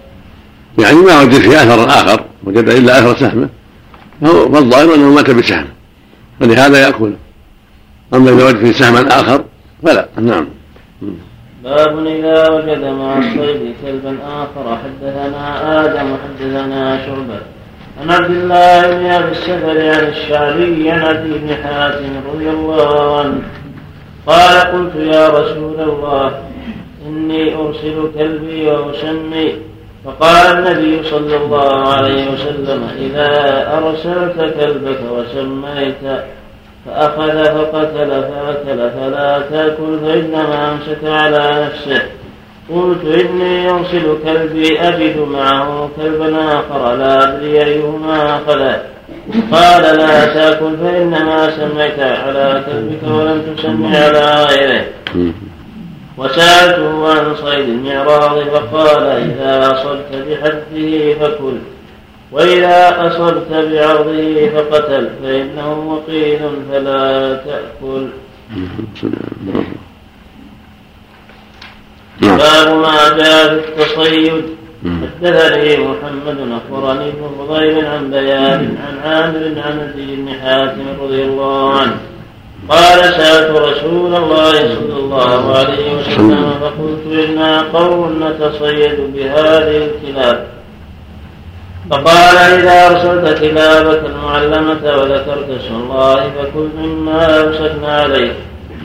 يعني ما وجد فيه أثر آخر وجد إلا أثر سهمه فهو فالظاهر أنه مات بسهم. فلهذا يأكل. أما إذا وجد فيه سهما آخر فلا. نعم. باب إذا وجد مع الصيد كلبا آخر. حدثنا آدم حدثنا شعبة. عن عبد الله بن أبي السفر عن الشعبي عن أبي بن حاتم رضي الله عنه. قال قلت يا رسول الله إني أرسل كلبي وأسمي. فقال النبي صلى الله عليه وسلم إذا أرسلت كلبك وسميت فأخذ فقتل فأكل فلا تأكل فإنما أمسك على نفسه. قلت إني أرسل كلبي أجد معه كلبا آخر لا أدري أيهما أخذ قال لا تأكل فإنما سميت على كلبك ولم تسمي على غيره. وسألته عن صيد المعراض فقال إذا أصبت بحده فكل. وإذا أصبت بعرضه فقتل فإنه وقيل فلا تأكل. باب ما جاء في التصيد. حدثني محمد اخبرني ابن فضيل عن بيان عن عامر عن ابي بن حاتم رضي الله عنه. قال سألت رسول الله صلى الله عليه وسلم فقلت إنا قوم نتصيد بهذه الكلاب. فقال إذا أرسلت كلابك المعلمة وذكرت اسم الله فكل مما أمسكنا عليه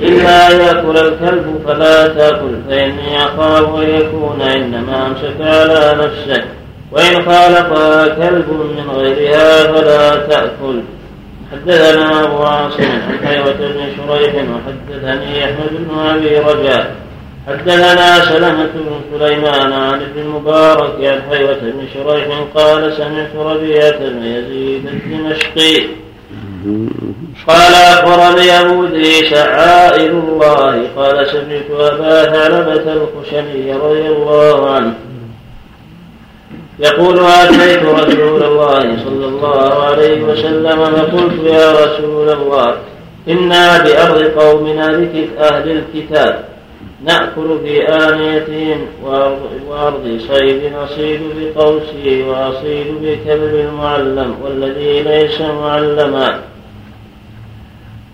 إلا يأكل الكلب فلا تأكل فإني أخاف أن يكون إنما أمسك على نفسه وإن خالقها كلب من غيرها فلا تأكل. حدثنا أبو عاصم عن حيوة بن شريح وحدثني أحمد بن أبي رجاء. حدثنا سلمة بن سليمان عن ابن المبارك عن حيوة بن شريح قال سمعت ربيعة بن يزيد الدمشقي قال أخبرني أبو إدريس عائل الله. قال سمعت أبا ثعلبة الخشني رضي الله عنه. يقول أتيت رسول الله صلى الله عليه وسلم فقلت يا رسول الله إنا بأرض قومنا أهل الكتاب. نأكل في آنيتهم وأرض صيد نصيد بقوسه وأصيد بكلب المعلم والذي ليس معلما.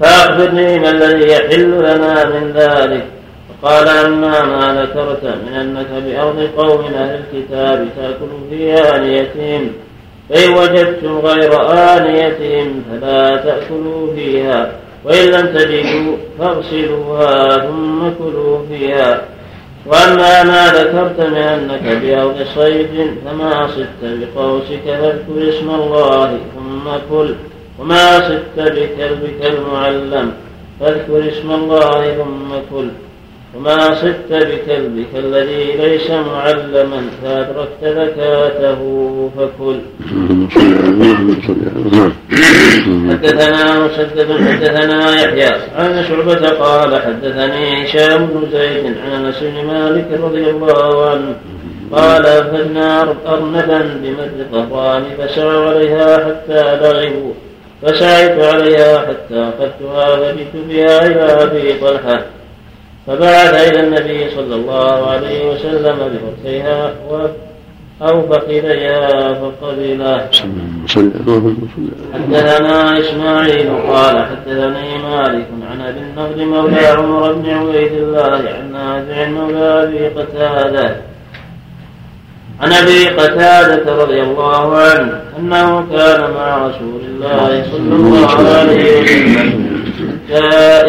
فأخبرني ما الذي يحل لنا من ذلك. فقال أما ما ذكرت من أنك بأرض قوم أهل الكتاب تأكل في آنيتهم فإن وجدتم غير آنيتهم فلا تأكلوا فيها. وإن لم تجدوا فاغسلوها ثم كلوا فيها. وأما ما ذكرت من أنك بأرض صيد فما صدت بقوسك فاذكر اسم الله ثم كل وما صدت بكلبك المعلم فاذكر اسم الله ثم كل. وما صدت بكلبك الذي ليس معلما فأدركت زكاته فكل. حدثنا مسدد حدثنا يحيى عن شعبة قال حدثني هشام بن زيد عن أنس بن مالك رضي الله عنه. قال فجنا أرنبا بمد قهران فسعوا عليها حتى لغبوا. فسعيت عليها حتى أخذتها فجئت بها إلى أبي طلحة. فبعث إلى النبي صلى الله عليه وسلم بفرسيها أو فخذيها فقبله. حدثنا إسماعيل قال حدثني مالك عن أبي النضر مولى عمر بن عبيد الله عن نافع مولى أبي قتادة. عن أبي قتادة رضي الله عنه أنه كان مع رسول الله صلى الله عليه وسلم.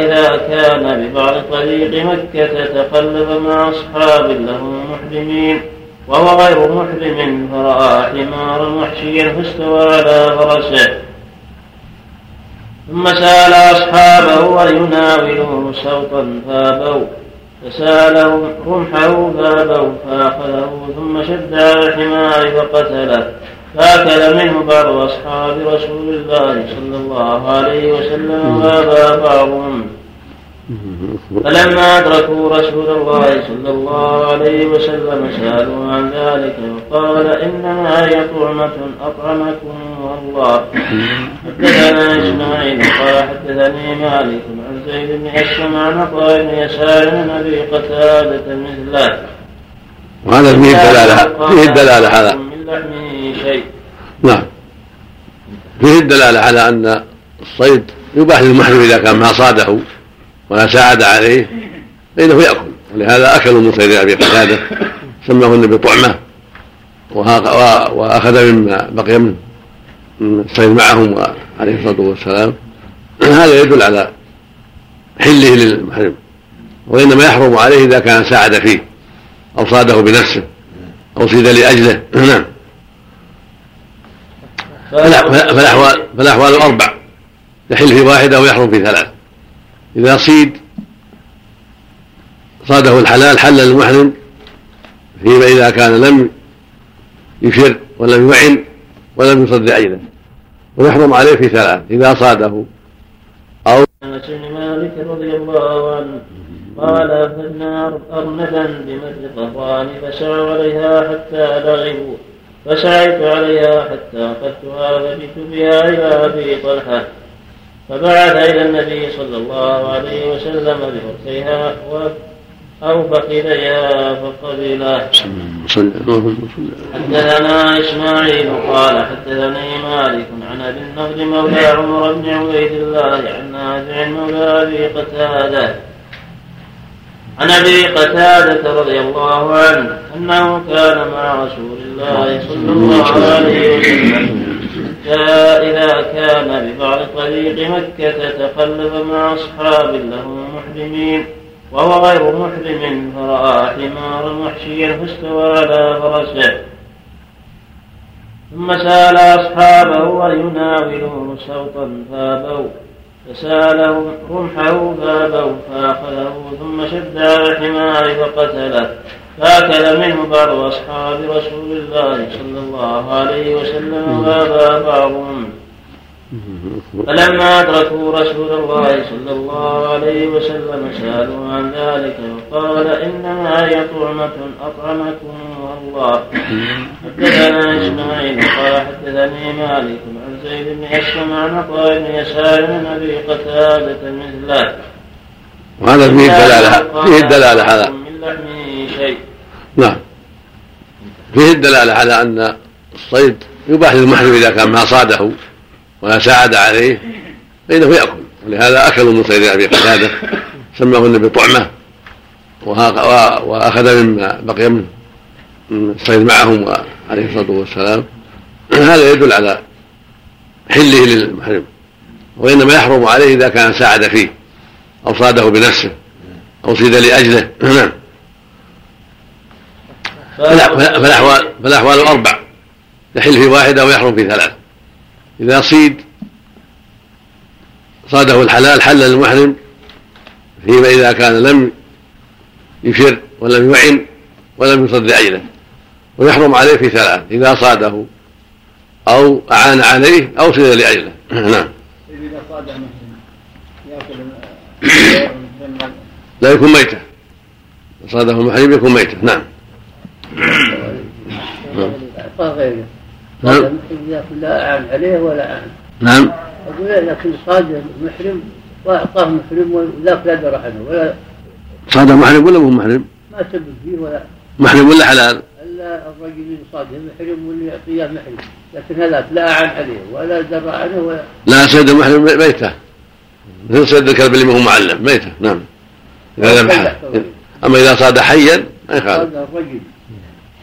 إذا كان ببعض طريق مكة تقلب مع أصحاب له محرمين وهو غير محرم فرأى حمارا وحشيا فاستوى على فرسه. ثم سأل أصحابه أن يناولوه سوطا فابوا. فسالهم رمحه فأبوا فأخذه ثم شد على الحمار فقتله. فأكل منه بعض أصحاب رسول الله صلى الله عليه وسلم وأبى بعضهم. فلما أدركوا رسول الله صلى الله عليه وسلم سألوا عن ذلك وقال إنما هي طعمة أطعمكم الله حدثنا إسماعيل قال حدثني مالك عن زيد بن أسلم عن عطاء بن يسار من أبي قتادة مثله. وهذا فيه الدلالة فيه الدلالة على من لحمه شيء. نعم. فيه الدلالة على أن الصيد يباح للمحرم إذا كان ما صاده. ولا ساعد عليه فإنه يأكل. ولهذا أكلوا من صيد أبي قتادة سماه النبي طعمة وأخذ مما بقي من الصيد معهم عليه الصلاة والسلام. هذا يدل على حله للمحرم. وإنما يحرم عليه إذا كان ساعد فيه أو صاده بنفسه أو صيد لأجله. نعم. فالأحوال فالأحوال أربع. يحل في واحدة ويحرم في ثلاث. إذا صيد صاده الحلال حل للمحرم فيما إذا كان لم يشر ولم يعن ولم يصد عينه ويحرم عليه في ثلاث إذا صاده. أو أنس بن مالك رضي الله عنه قال فإن أرنبا بمد قهران فسعوا عليها حتى لغبوا فسعيت عليها حتى أخذتها فجئت بها إلى أبي طلحة. فبعث إلى النبي صلى الله عليه وسلم بفرسيها أو فخذيها فقبله. حدثنا إسماعيل قال حدثني مالك عن أبي النضر مولى عمر بن عبيد الله عن نافع مولى أبي قتادة. عن أبي قتادة رضي الله عنه أنه كان مع رسول الله صلى الله عليه وسلم. إذا كان ببعض طريق مكة تقلب مع أصحاب له محرمين وهو غير محرم فرأى حمارا وحشيا فاستوى على فرسه. ثم سأل أصحابه أن يناولوه سوطا فأبوا. فسالهم رمحه فابوا فأخذه ثم شد على الحمار فقتله فأكل منه بعض أصحاب رسول الله صلى الله عليه وسلم وأبى بعضهم فلما أدركوا رسول الله صلى الله عليه وسلم سألوا عن ذلك وقال إنما هي طعمة أطعمكم الله. حدثنا إسماعيل قال حدثني مالك زيد بن أسلم عن عطاء بن يسار من أبي قتادة مثله. وهذا فيه الدلالة. فيه الدلالة على من لحمه شيء. نعم. فيه الدلالة على أن الصيد يباح للمحرم إذا كان ما صاده ولا ساعد عليه فإنه يأكل. ولهذا أكلوا من صيد أبي قتادة سماه النبي طعمة وأخذ مما بقي من الصيد معهم عليه الصلاة والسلام. هذا يدل على حله للمحرم وإنما يحرم عليه إذا كان ساعد فيه أو صاده بنفسه أو صيد لأجله. نعم. فالأحوال فالأحوال أربع يحل في واحدة ويحرم في ثلاث. إذا صيد صاده الحلال حل للمحرم فيما إذا كان لم يشر ولم يعن ولم يصد عينه ويحرم عليه في ثلاث. إذا صاده أو أعان عليه أو صيد لأجله. نعم. صاد محرم لا يكون ميتة. صاده المحرم يكون ميتة. نعم. نعم. صاد لا أعان عليه ولا أعان نعم أقول لكن صاد المحرم وأعطاه محرم؟ وذاك لا درى عنه ولا صاده محرم ولا مو محرم؟ ما سبب فيه ولا محرم ولا حلال؟ إلا الرجل اللي صاده محرم واللي يعطيه محرم. لكن هذاك لا أعان عليه ولا درى عنه ولا لا صيد المحرم ميتة. مثل صيد الكلب اللي ما هو معلم ميتة نعم. إذا ذبحه أما إذا صاد حيا ما يخالف. صاد الرجل.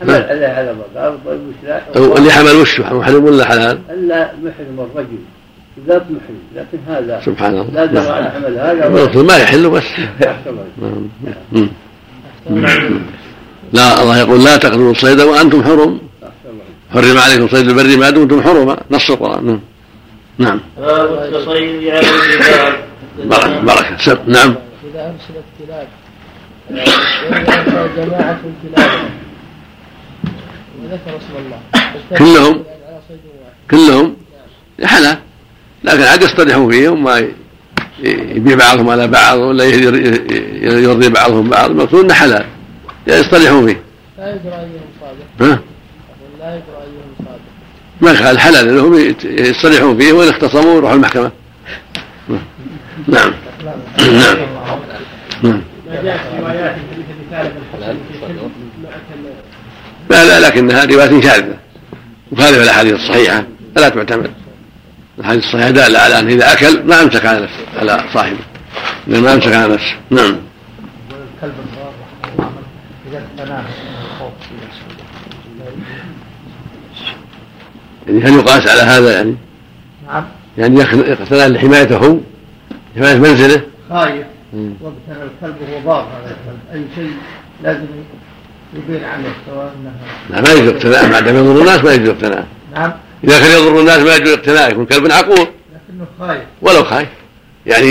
حمل عليه على بقى والمشلاح اللي حمل وشه محرم ولا حلال؟ إلا محرم الرجل ذاك محرم. لكن هذا سبحان الله. لا درى نعم. عن حمل هذا المقصود ما يحل بس. نعم. لا الله يقول لا تقتلوا الصيد وأنتم حرم. حرم عليكم صيد البر ما دمتم حرما نص القرآن. نعم. نعم. باب بركه بركه سب. نعم. إذا أرسلت كلاب جماعة الكلاب وذكر اسم الله كلهم؟ صيد واحد كلهم حلال. لكن عاد يصطلحوا فيهم ما يبيع بعضهم على بعض ولا ير- يرضي بعضهم بعض. المقصود إنه حلال. يصطلحوا فيه. لا يدرى أيهم صادق. ها؟ لا يدرى أيهم صادق. ما قال حلال لهم يصطلحون فيه وإن اختصموا يروحوا المحكمة. نعم. نعم. نعم. لا لا لكنها رواية شاذة. مخالفة للأحاديث الصحيحة. فلا تعتمد. الأحاديث الصحيحة دالة على أنه إذا أكل ما أمسك على نفسه على صاحبه. ما أمسك على نفسه. نعم الكلب الضار رحمه الله اذا اقتناه من الخوف يعني هل يقاس على هذا يعني؟ نعم. يعني يقتنى لحمايته هو حماية منزله؟ خايف. واقتنى الكلب وهو ضار هذا الكلب. أي شيء لازم يبين عنه سواء لا ما يجوز اقتناء. ما دام يضر الناس ما يجوز اقتناء. نعم. إذا كان يضر الناس ما يجوز اقتناء يكون كلب عقور. لكنه خايف. ولو خايف. يعني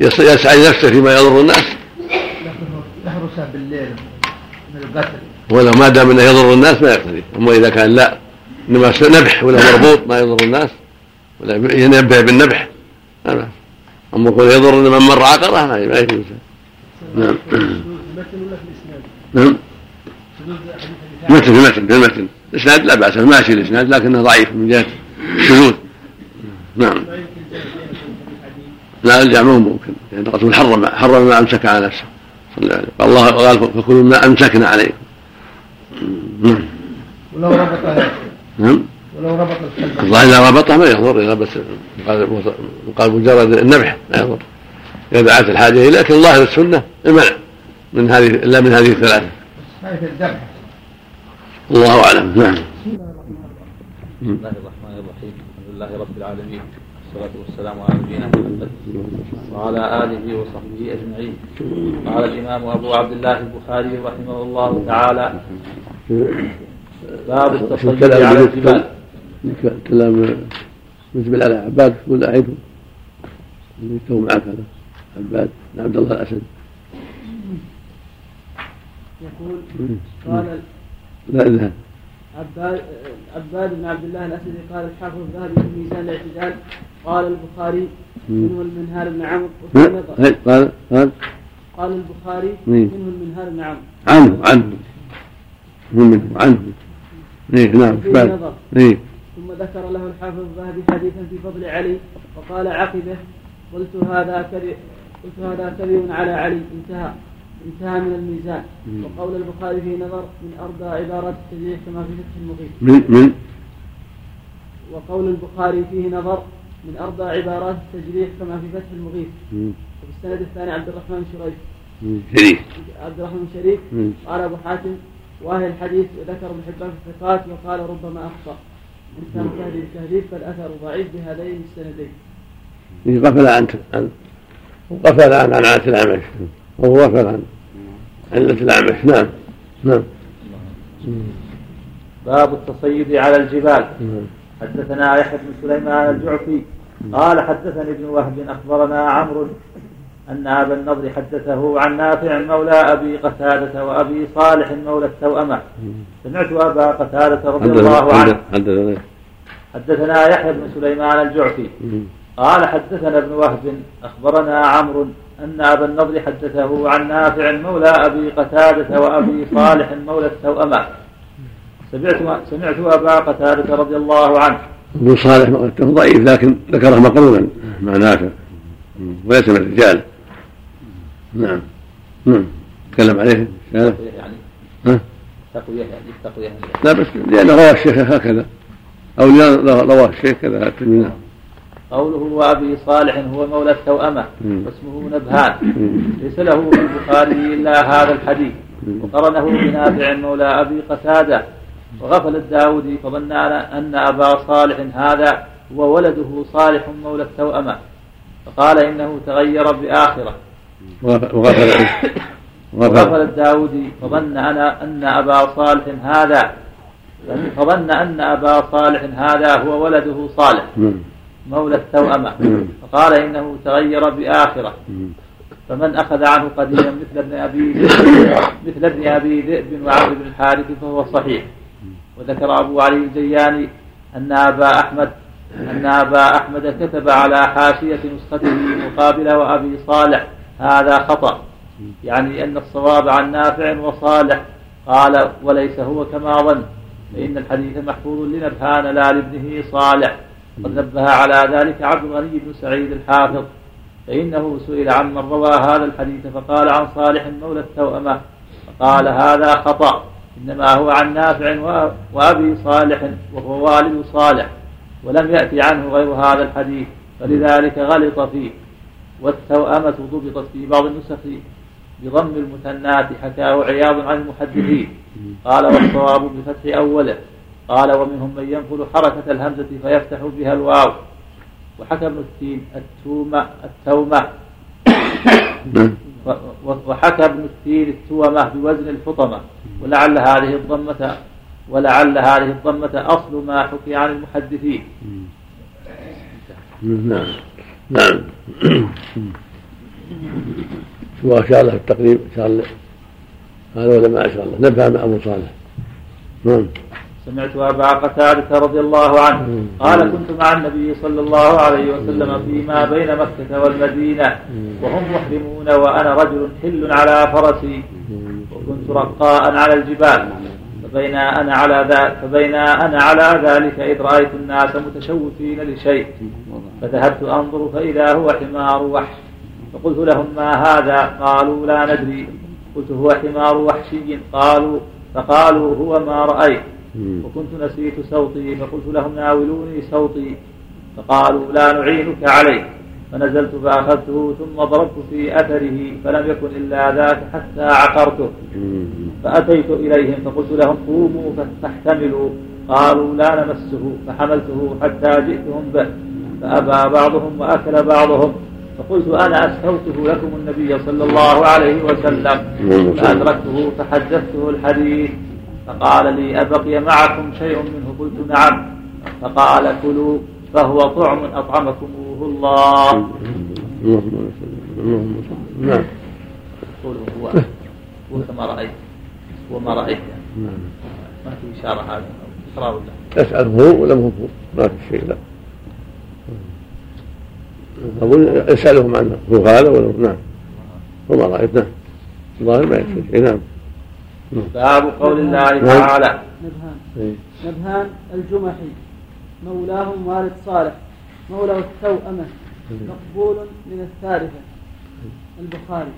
يسعى نفسه فيما يضر الناس. يحرسها بالليل من القتل. ولو ما دام إنه يضر الناس ما يقتدي أما إذا كان لا إنما نبح ولا مربوط ما يضر الناس ولا ينبه بالنبح. بأس أما يقول يضر من مر عقره ما يجوز نعم. ولا نعم. مثل في مثل في المتن الإسناد لا بأس ماشي الإسناد لكنه ضعيف من جهة الشذوذ. نعم. لا الجمع مو ممكن. لأن الرسول حرم حرم ما أمسك على نفسه. الله قال الله فكلوا ما امسكنا عليكم نعم ولو ربط نعم. ولو ربط الكلب الظاهر إذا ربطه ما يضر إذا بس قال قال مجرد النبح ما يضر. إذا دعت الحاجة إليه لكن ظاهر السنة المنع من هذه إلا من هذه الثلاثة. الله أعلم. نعم. بسم الله الرحمن الرحيم. الحمد لله رب العالمين. والصلاة والسلام على نبينا محمد وعلى آله وصحبه أجمعين. قال الإمام أبو عبد الله البخاري رحمه الله تعالى باب التصيد على الجبال. كلام نسبة على عباد يقول أعيده اللي تو معك هذا عباد بن عبد الله الأسد. يقول قال لا عباد عباد بن عبد الله الاسدي قال الحافظ الذهبي في ميزان الاعتدال قال البخاري منه المنهار بن عمرو قال قال. قال البخاري؟ منه المنهار بن عمرو. عنه عنه. من منه عنه. إيه نعم إيه. ثم ذكر له الحافظ الذهبي حديثا في فضل علي وقال عقبه قلت هذا كذب قلت هذا كذب على علي. انتهى انتهى من الميزان. وقول البخاري في نظر من أرضى عبارات التجريح كما في فتح المغيث من من؟ وقول البخاري فيه نظر من أربع عبارات التجريح كما في فتح المغيث. وفي السند الثاني عبد الرحمن شريف. مم. شريف عبد الرحمن شريف. قال أبو حاتم واهي الحديث وذكر ابن حبان في الثقات وقال ربما أخطأ. إن كان تهديد التهذيب فالأثر ضعيف بهذين السندين. غفل عن عن غفل عن عن عن الأعمش. هو غفل عن علة الأعمش. نعم. نعم. باب التصيد على الجبال. نعم. حدثنا يحيى بن سليمان الجعفي قال حدثني ابن وهب أخبرنا عمرو أن أبا النضر حدثه عن نافع مولى أبي قتادة وأبي صالح مولى التوأمة. سمعت أبا قتادة رضي الله عنه. حدثنا حدثنا يحيى بن سليمان الجعفي. قال حدثنا ابن وهب أخبرنا عمرو أن أبا النضر حدثه عن نافع مولى أبي قتادة وأبي صالح مولى التوأمة. سمعت سمعت أبا قتادة رضي الله عنه. ابن صالح مؤلفه ضعيف لكن ذكره مقرونا مع نافع وليس من الرجال. نعم. نعم. تكلم عليه؟ يعني ها؟ تقوية يعني تقوية لا بس لأنه رواه الشيخ هكذا. أو رواه الشيخ كذا الترمذي قوله وابي صالح هو مولى التوأمة. واسمه نبهان. ليس له في البخاري إلا هذا الحديث. وقرنه بنافع مولى أبي قتادة. وغفل الداودي فظن أن أبا صالح هذا هو ولده صالح مولى التوأمة فقال إنه تغير بآخرة وغفل وغفل الداودي فظن أنا أن أبا صالح هذا فظن أن أبا صالح هذا هو ولده صالح. مولى التوأمة. فقال إنه تغير بآخرة. فمن أخذ عنه قديما مثل ابن أبي مثل ابن أبي ذئب وعمرو بن الحارث فهو صحيح وذكر أبو علي الجياني أن أبا أحمد أن أبا أحمد كتب على حاشية نسخته مقابل وأبي صالح هذا خطأ. يعني أن الصواب عن نافع وصالح. قال وليس هو كما ظن فإن الحديث محفوظ لنبهان لا لابنه صالح. قد نبه على ذلك عبد الغني بن سعيد الحافظ. فإنه سئل عمن روى هذا الحديث فقال عن صالح مولى التوأمة. فقال هذا خطأ. إنما هو عن نافع وأبي صالح وهو والد صالح ولم يأتي عنه غير هذا الحديث فلذلك غلط فيه والتوأمة ضبطت في بعض النسخ بضم المثنات حكاه عياض عن المحدثين. قال والصواب بفتح أوله قال ومنهم من ينقل حركة الهمزة فيفتح بها الواو. وحكى ابن التين التومة التومة. نعم. وحكى ابن التين التومة بوزن الفطمة ولعل هذه الضمة ولعل هذه الضمة أصل ما حكي عن المحدثين. نعم. نعم. هو أشار له التقريب أشار له هذا ولا ما أشار له نبه مع أبو صالح. نعم. سمعت أبا قتادة رضي الله عنه قال كنت مع النبي صلى الله عليه وسلم فيما بين مكة والمدينة وهم محرمون وأنا رجل حل على فرسي وكنت رقاء على الجبال. فبين أنا على ذا فبين أنا على ذلك إذ رأيت الناس متشوفين لشيء. فذهبت أنظر فإذا هو حمار وحش. فقلت لهم ما هذا؟ قالوا لا ندري. قلت هو حمار وحشي؟ قالوا فقالوا هو ما رأيت. وكنت نسيت صوتي فقلت لهم ناولوني صوتي فقالوا لا نعينك عليه. فنزلت فأخذته ثم ضربت في أثره فلم يكن إلا ذاك حتى عقرته. فأتيت إليهم فقلت لهم قوموا فاحتملوا قالوا لا نمسه فحملته حتى جئتهم به. فأبى بعضهم وأكل بعضهم. فقلت أنا أستوته لكم النبي صلى الله عليه وسلم. فأدركته فحدثته الحديث. فقال لي أبقي معكم شيء منه؟ قلت نعم. فقال كلوا فهو طعم أطعمكموه الله. اللهم اللهم نعم قوله هو. هو كما رأيت. هو ما رأيت يعني. ما في إشارة هذا له. يسأل هو ولم هو؟ ما في شيء لا. أقول يسألهم عنه. هو هذا ولا؟ نعم. هو ما رأيت. نعم. الظاهر ما يكفي شيء نعم. باب قول الله نعم. تعالى. نبهان. إيه. نبهان الجمحي. مولاهم والد صالح. مولى التوأمة مقبول من الثالثة. البخاري.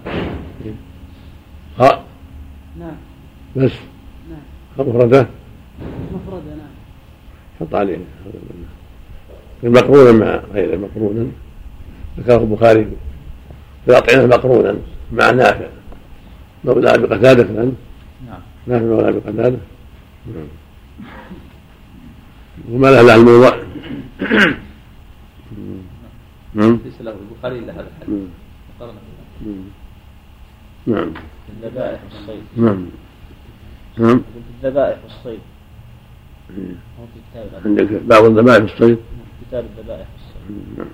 ها. نعم. بس. نعم. مفردة. مفردة نعم. حط عليه. مقرونا مع غيره مقرونا. ذكره البخاري. في الأطعمة مقرونا مع نافع. مولى أبي قتادة الآن نعم. نافع مولى أبي قتادة نعم وما له له الموضع نعم. ليس له. البخاري إلا هذا الحديث. قرنه مم. نعم. الذبائح والصيد. نعم. نعم. الذبائح والصيد. إيه. هو في كتاب عندك بعض الذبائح في الصيد كتاب الذبائح والصيد. نعم.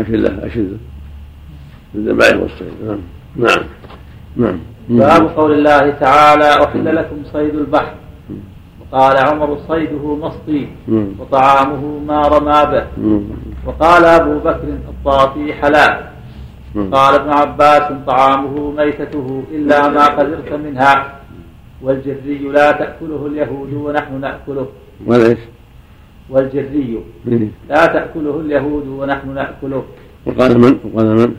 أشله أشله الذبائح والصيد. نعم. نعم. نعم. باب قول الله تعالى أحل لكم صيد البحر وقال عمر صيده مسطي مم. وطعامه ما رمى به. وقال أبو بكر الطافي حلال. قال ابن عباس طعامه ميتته إلا ما قدرت منها والجري لا تأكله اليهود ونحن نأكله؟ والجري إيه. لا تأكله اليهود ونحن نأكله وقال من؟ وقال من؟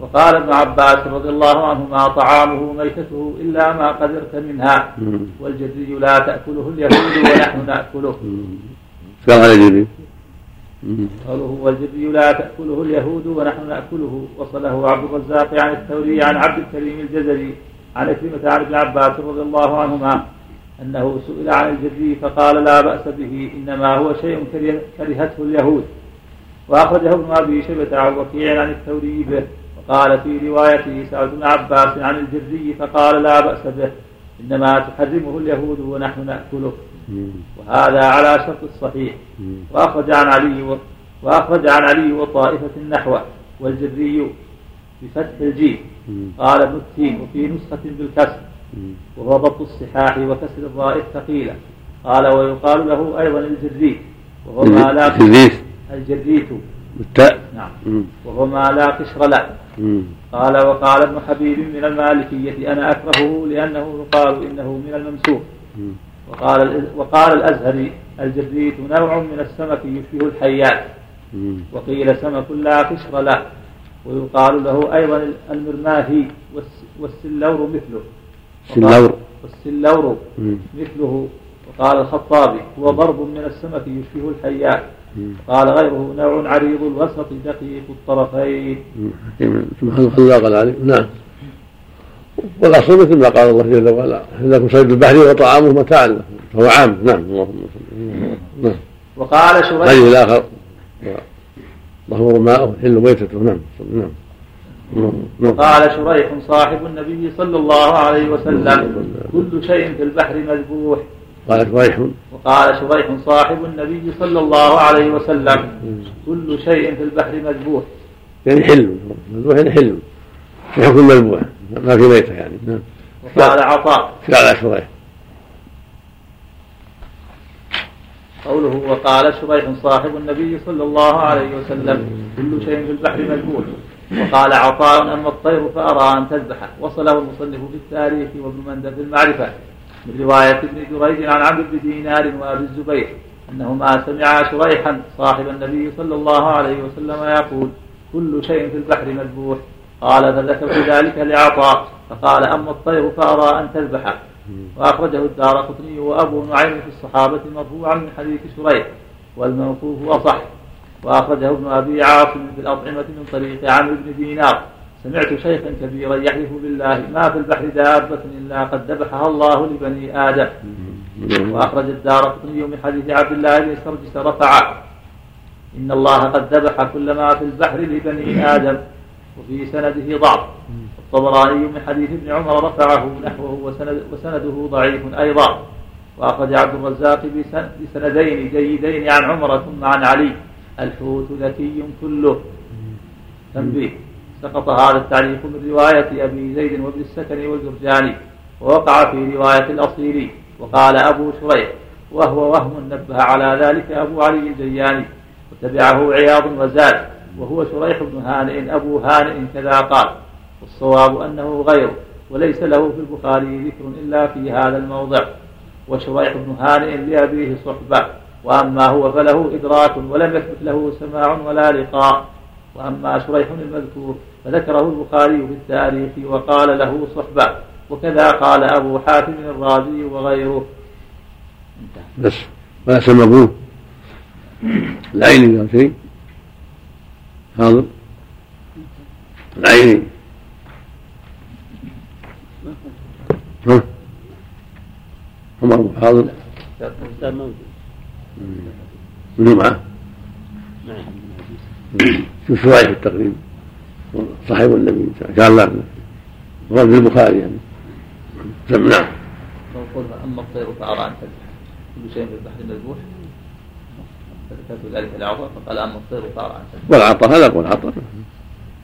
وقال ابن عباس رضي الله عنهما طعامه ميتته إلا ما قدرت منها مم. والجري لا تأكله اليهود ونحن نأكله قال على مم. قوله والجري لا تأكله اليهود ونحن نأكله وصله عبد الرزاق عن الثوري عن عبد الكريم الجزري عن كلمة عن ابن عباس رضي الله عنهما أنه سئل عن الجري فقال لا بأس به إنما هو شيء كره- كرهته اليهود وأخرجه ابن أبي شيبة عن وكيع عن الثوري به وقال في روايته سعد بن عباس عن الجري فقال لا بأس به إنما تحرمه اليهود ونحن نأكله. وهذا على شرط الصحيح. وأخرج عن علي و... وأخرج عن علي وطائفة النحو والجري بفتح الجيم. قال ابن التين وفي نسخة بالكسر. وهو ضبط الصحاح وكسر الراء الثقيلة قال ويقال له أيضا الجري وهو ما لا الجريت بالتاء نعم. وهو ما لا قشر له. قال وقال ابن حبيب من المالكية أنا أكرهه لأنه يقال إنه من الممسوخ مم. وقال وقال الأزهري الجريت نوع من السمك يشبه الحيات. وقيل سمك لا قشر له ويقال له أيضا المارماهي والس- والسلور مثله سلور والسلور. مثله وقال الخطابي هو ضرب من السمك يشبه الحيات. قال غيره نوع عريض الوسط دقيق الطرفين. سبحان الله قال عليه. نعم. والأصل مثل ما قال الله جل وعلا. لكم صيد البحر وطعامه متاع لكم فهو عام. نعم. اللهم صل نعم. وقال غير شريح الآخر ظهور ماءه حل ميتته نعم. نعم. نعم. نعم. وقال شريح صاحب النبي صلى الله عليه وسلم كل شيء في البحر مذبوح. قال شريح وقال شريح صاحب النبي صلى الله عليه وسلم كل شيء في البحر مذبوح. يعني حل مذبوح يعني حل حكم مذبوح ما في ميتة يعني. نعم. وقال عطاء. قال شريح. قوله وقال شريح صاحب النبي صلى الله عليه وسلم كل شيء في البحر مذبوح. وقال عطاء أما الطير فأرى أن تذبحه وصله المصنف في التاريخ وابن مندى في المعرفة. من رواية ابن جريج عن عمرو بن دينار وأبي الزبير أنهما سمعا شريحا صاحب النبي صلى الله عليه وسلم يقول كل شيء في البحر مذبوح. قال فذكرت ذلك لعطاء. فقال أما الطير فأرى أن تذبحه وأخرجه الدار قطني وأبو نعيم في الصحابة مرفوعا من حديث شريح والموقوف أصح. وأخرجه ابن أبي عاصم في الأطعمة من طريق عمرو بن دينار. سمعت شيخا كبيرا يحلف بالله ما في البحر دابة إلا قد ذبحها الله لبني آدم. وأخرج الدار قطني من حديث عبد الله بن سرجس رفع إن الله قد ذبح كل ما في البحر لبني آدم. وفي سنده ضعف. الطبراني من حديث ابن عمر رفعه نحوه وسند وسنده ضعيف أيضا. وأخرج عبد الرزاق بسن- بسندين جيدين عن عمر ثم عن علي. الحوت ذكي كله. تنبيه. سقط هذا التعليق من رواية أبي زيد وابن السكن والجرجاني ووقع في رواية الأصيلي وقال أبو شريح وهو وهم نبه على ذلك أبو علي الجياني وتبعه عياض وزاد وهو شريح بن هانئ أبو هانئ كذا قال والصواب أنه غيره وليس له في البخاري ذكر إلا في هذا الموضع وشريح بن هانئ لأبيه صحبة وأما هو فله إدراك ولم يثبت له سماع ولا لقاء وأما شريح المذكور فذكره البخاري في التاريخ وقال له صحبة وكذا قال أبو حاتم الرازي وغيره. بس ولا سمى العيني قال شيء. حاضر العيني. ها. عمر حاضر منو معه؟ شوف شوي في التقريب صاحب النبي. قال لا ورد في البخاري يعني. سم نعم. قلنا أما الطير فأرى أن تذبح كل شيء في البحر مذبوح. فذكرت ذلك العطاء فقال أما الطير فأرى أن تذبح والعطاء هذا قول عطاء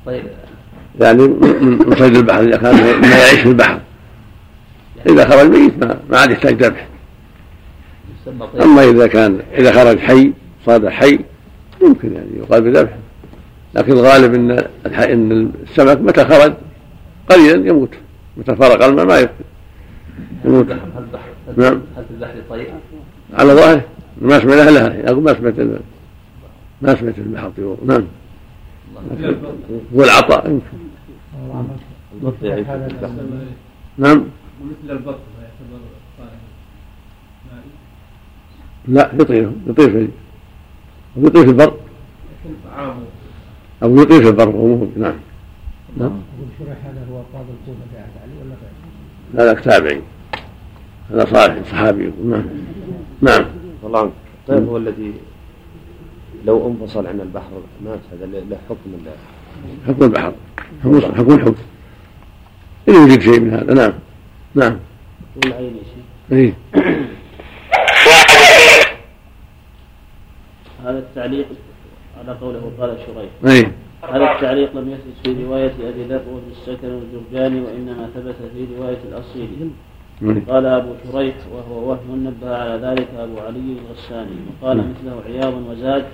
طيب. يعني من صيد البحر اذا كان ما يعيش في البحر. إذا خرج ميت ما, ما عاد يحتاج ذبح. أما إذا كان إذا خرج حي صاد حي يمكن يعني يقال بذبح. لكن الغالب إن إن السمك متى خرج؟ قليلا يموت. متى فرق الماء ما يبقى يموت. هل البحر نعم. هل في البحر طير؟ على ظاهره ما سمعنا لها. يقول ما سمعت ما سمعت البحر طيور. نعم. والعطاء. يمكن نعم. ومثل البط لا يطير. يطير في يطير في البر. لكن طعامه. أو يطير في البر نعم. نعم. شريح هذا هو؟ قاضي الكوفة قاعد عليه ولا غيره؟ لا لا تابعي هذا صالح صحابي. نعم. نعم. والله عنك الطير هو الذي لو انفصل عن البحر مات هذا له حكم ال- حكم البحر. حكم حكم الحوت إن يوجد شيء من هذا. نعم. نعم. والعين يا شيخ إيه. هذا التعليق على قوله قال شريح إيه. هذا التعليق لم يثبت في رواية أبي ذر وفي السكن والجرجاني وإنما ثبت في رواية الأصيل. إيه. قال أبو شريح وهو وهم نبه على ذلك أبو علي الغساني. وقال مثله عياض وزاد.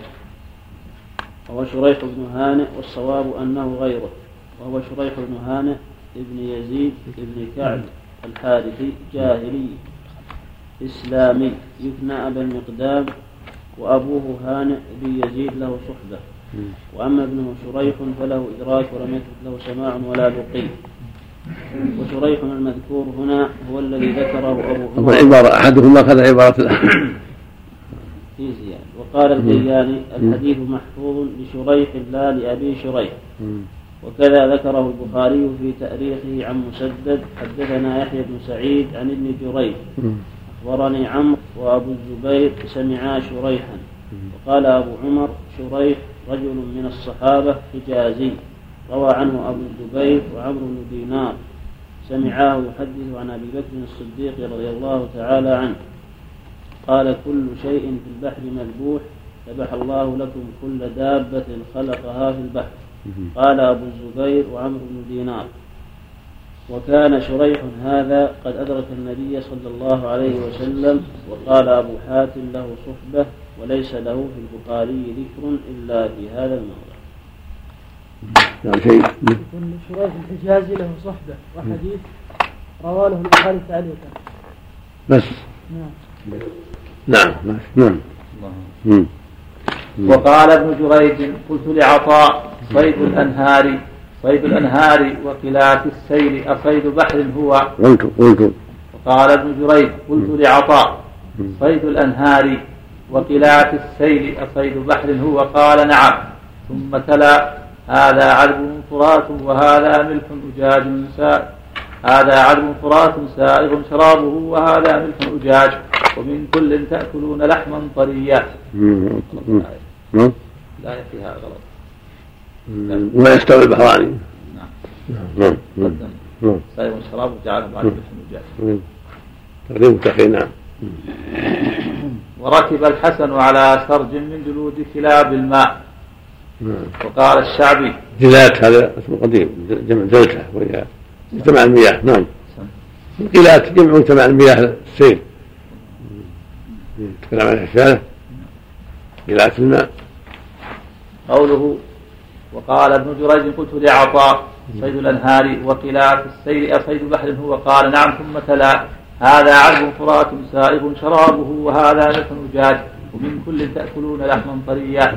وهو شريح بن هانئ والصواب أنه غيره. وهو شريح بن هانئ ابن يزيد ابن كعب الحارثي جاهلي إسلامي. يكنى أبا المقدام وأبوه هانئ بن يزيد له صحبة. وأما ابنه شريح فله إدراك ولم يثبت له سماع ولا لقي وشريح المذكور هنا هو الذي ذكره أبو العبارة أحدهما أخذ عبارة الآخر في زيادة. وقال القياني الحديث محفوظ لشريح لا لأبي شريح. وكذا ذكره البخاري في تأريخه عن مسدد حدثنا يحيى بن سعيد عن ابن جريج. أخبرني عمرو وأبو الزبير سمعا شريحا وقال أبو عمر شريح رجل من الصحابة حجازي روى عنه أبو الزبير وعمرو بن دينار سمعاه يحدث عن أبي بكر الصديق رضي الله تعالى عنه قال كل شيء في البحر مذبوح ذبح الله لكم كل دابة خلقها في البحر. قال أبو الزبير وعمرو بن دينار. وكان شريح هذا قد أدرك النبي صلى الله عليه وسلم وقال أبو حاتم له صحبة وليس له في البخاري ذكر إلا في هذا الموضع. نعم شيء. يكون شريح الحجازي له صحبة وحديث رواه له البخاري تعليقا. بس. نعم. نعم نعم. وقال ابن جريج قلت لعطاء صيد الأنهار. صيد الأنهار وقلات السيل أصيد بحر هو. قلت قلت. وقال ابن جريج قلت لعطاء صيد الأنهار وقلات السيل أصيد بحر هو. قال نعم. ثم تلا هذا عذب فرات وهذا ملح أجاج سائغ هذا عذب فرات سائغ شرابه وهذا ملح أجاج. ومن كل تأكلون لحما طريا. لا فيها غلط. مم. ولا يستوي البحراني نعم. نعم. نعم. قدم نعم. سائغ شرابه جعله بعد مم. تقريب تقي نعم. وركب الحسن على سرج من جلود كلاب الماء. نعم. وقال الشعبي. جلات هذا اسم قديم جمع جلته وهي مجتمع المياه نعم. القلات جمع مجتمع المياه السيل. تكلم عن الحشاله قلات الماء. قوله وقال ابن جريج قلت لعطاء صيد الأنهار وقلات السيل أصيد بحر هو؟ قال نعم ثم تلا. هذا عذب فرات سائغ شرابه وهذا ملح أجاج ومن كل تأكلون لحما طريا.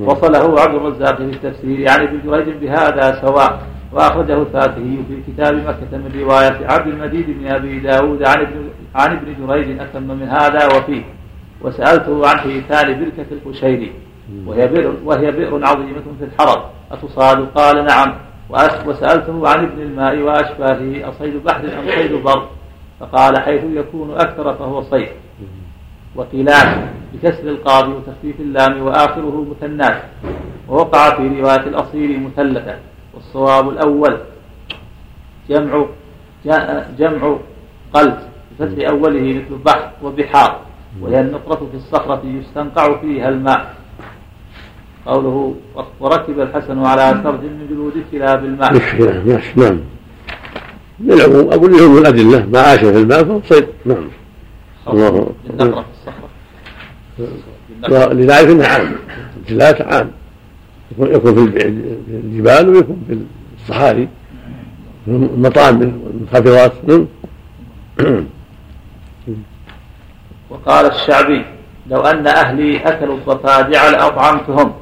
وصله عبد الرزاق في التفسير. يعني ابن جريج بهذا سواء. وأخرجه الفاتحي في كتاب مكة من رواية عبد المجيد بن أبي داود عن ابن عن ابن جريج أتم من هذا وفيه. وسألته عن حيتان بركة القشيري. وهي بئر وهي بئر عظيمة في الحرم. أتصاد قال نعم. وسألته عن ابن الماء وأشباهه أصيد بحر أم صيد بر؟ فقال حيث يكون أكثر فهو صيد. وقيلان بكسر القاضي وتخفيف اللام وآخره مثنات ووقع في رواية الأصيل مثلثة والصواب الأول جمع جمع قلب بفتح أوله مثل بحر وبحار. وهي النقرة في الصخرة يستنقع فيها الماء. قوله وركب الحسن على سرج من جلود الكلاب الماء. ماشي نعم. للعموم أقول لهم الأدلة ما عاش في الماء فهو صيد. نعم. الله. بالنقرة في الصخرة لذلك انها عام. الثلاث عام. يكون في الجبال ويكون في الصحاري. المطاعم والمنخفضات نعم. وقال الشعبي لو أن أهلي أكلوا الضفادع لأطعمتهم.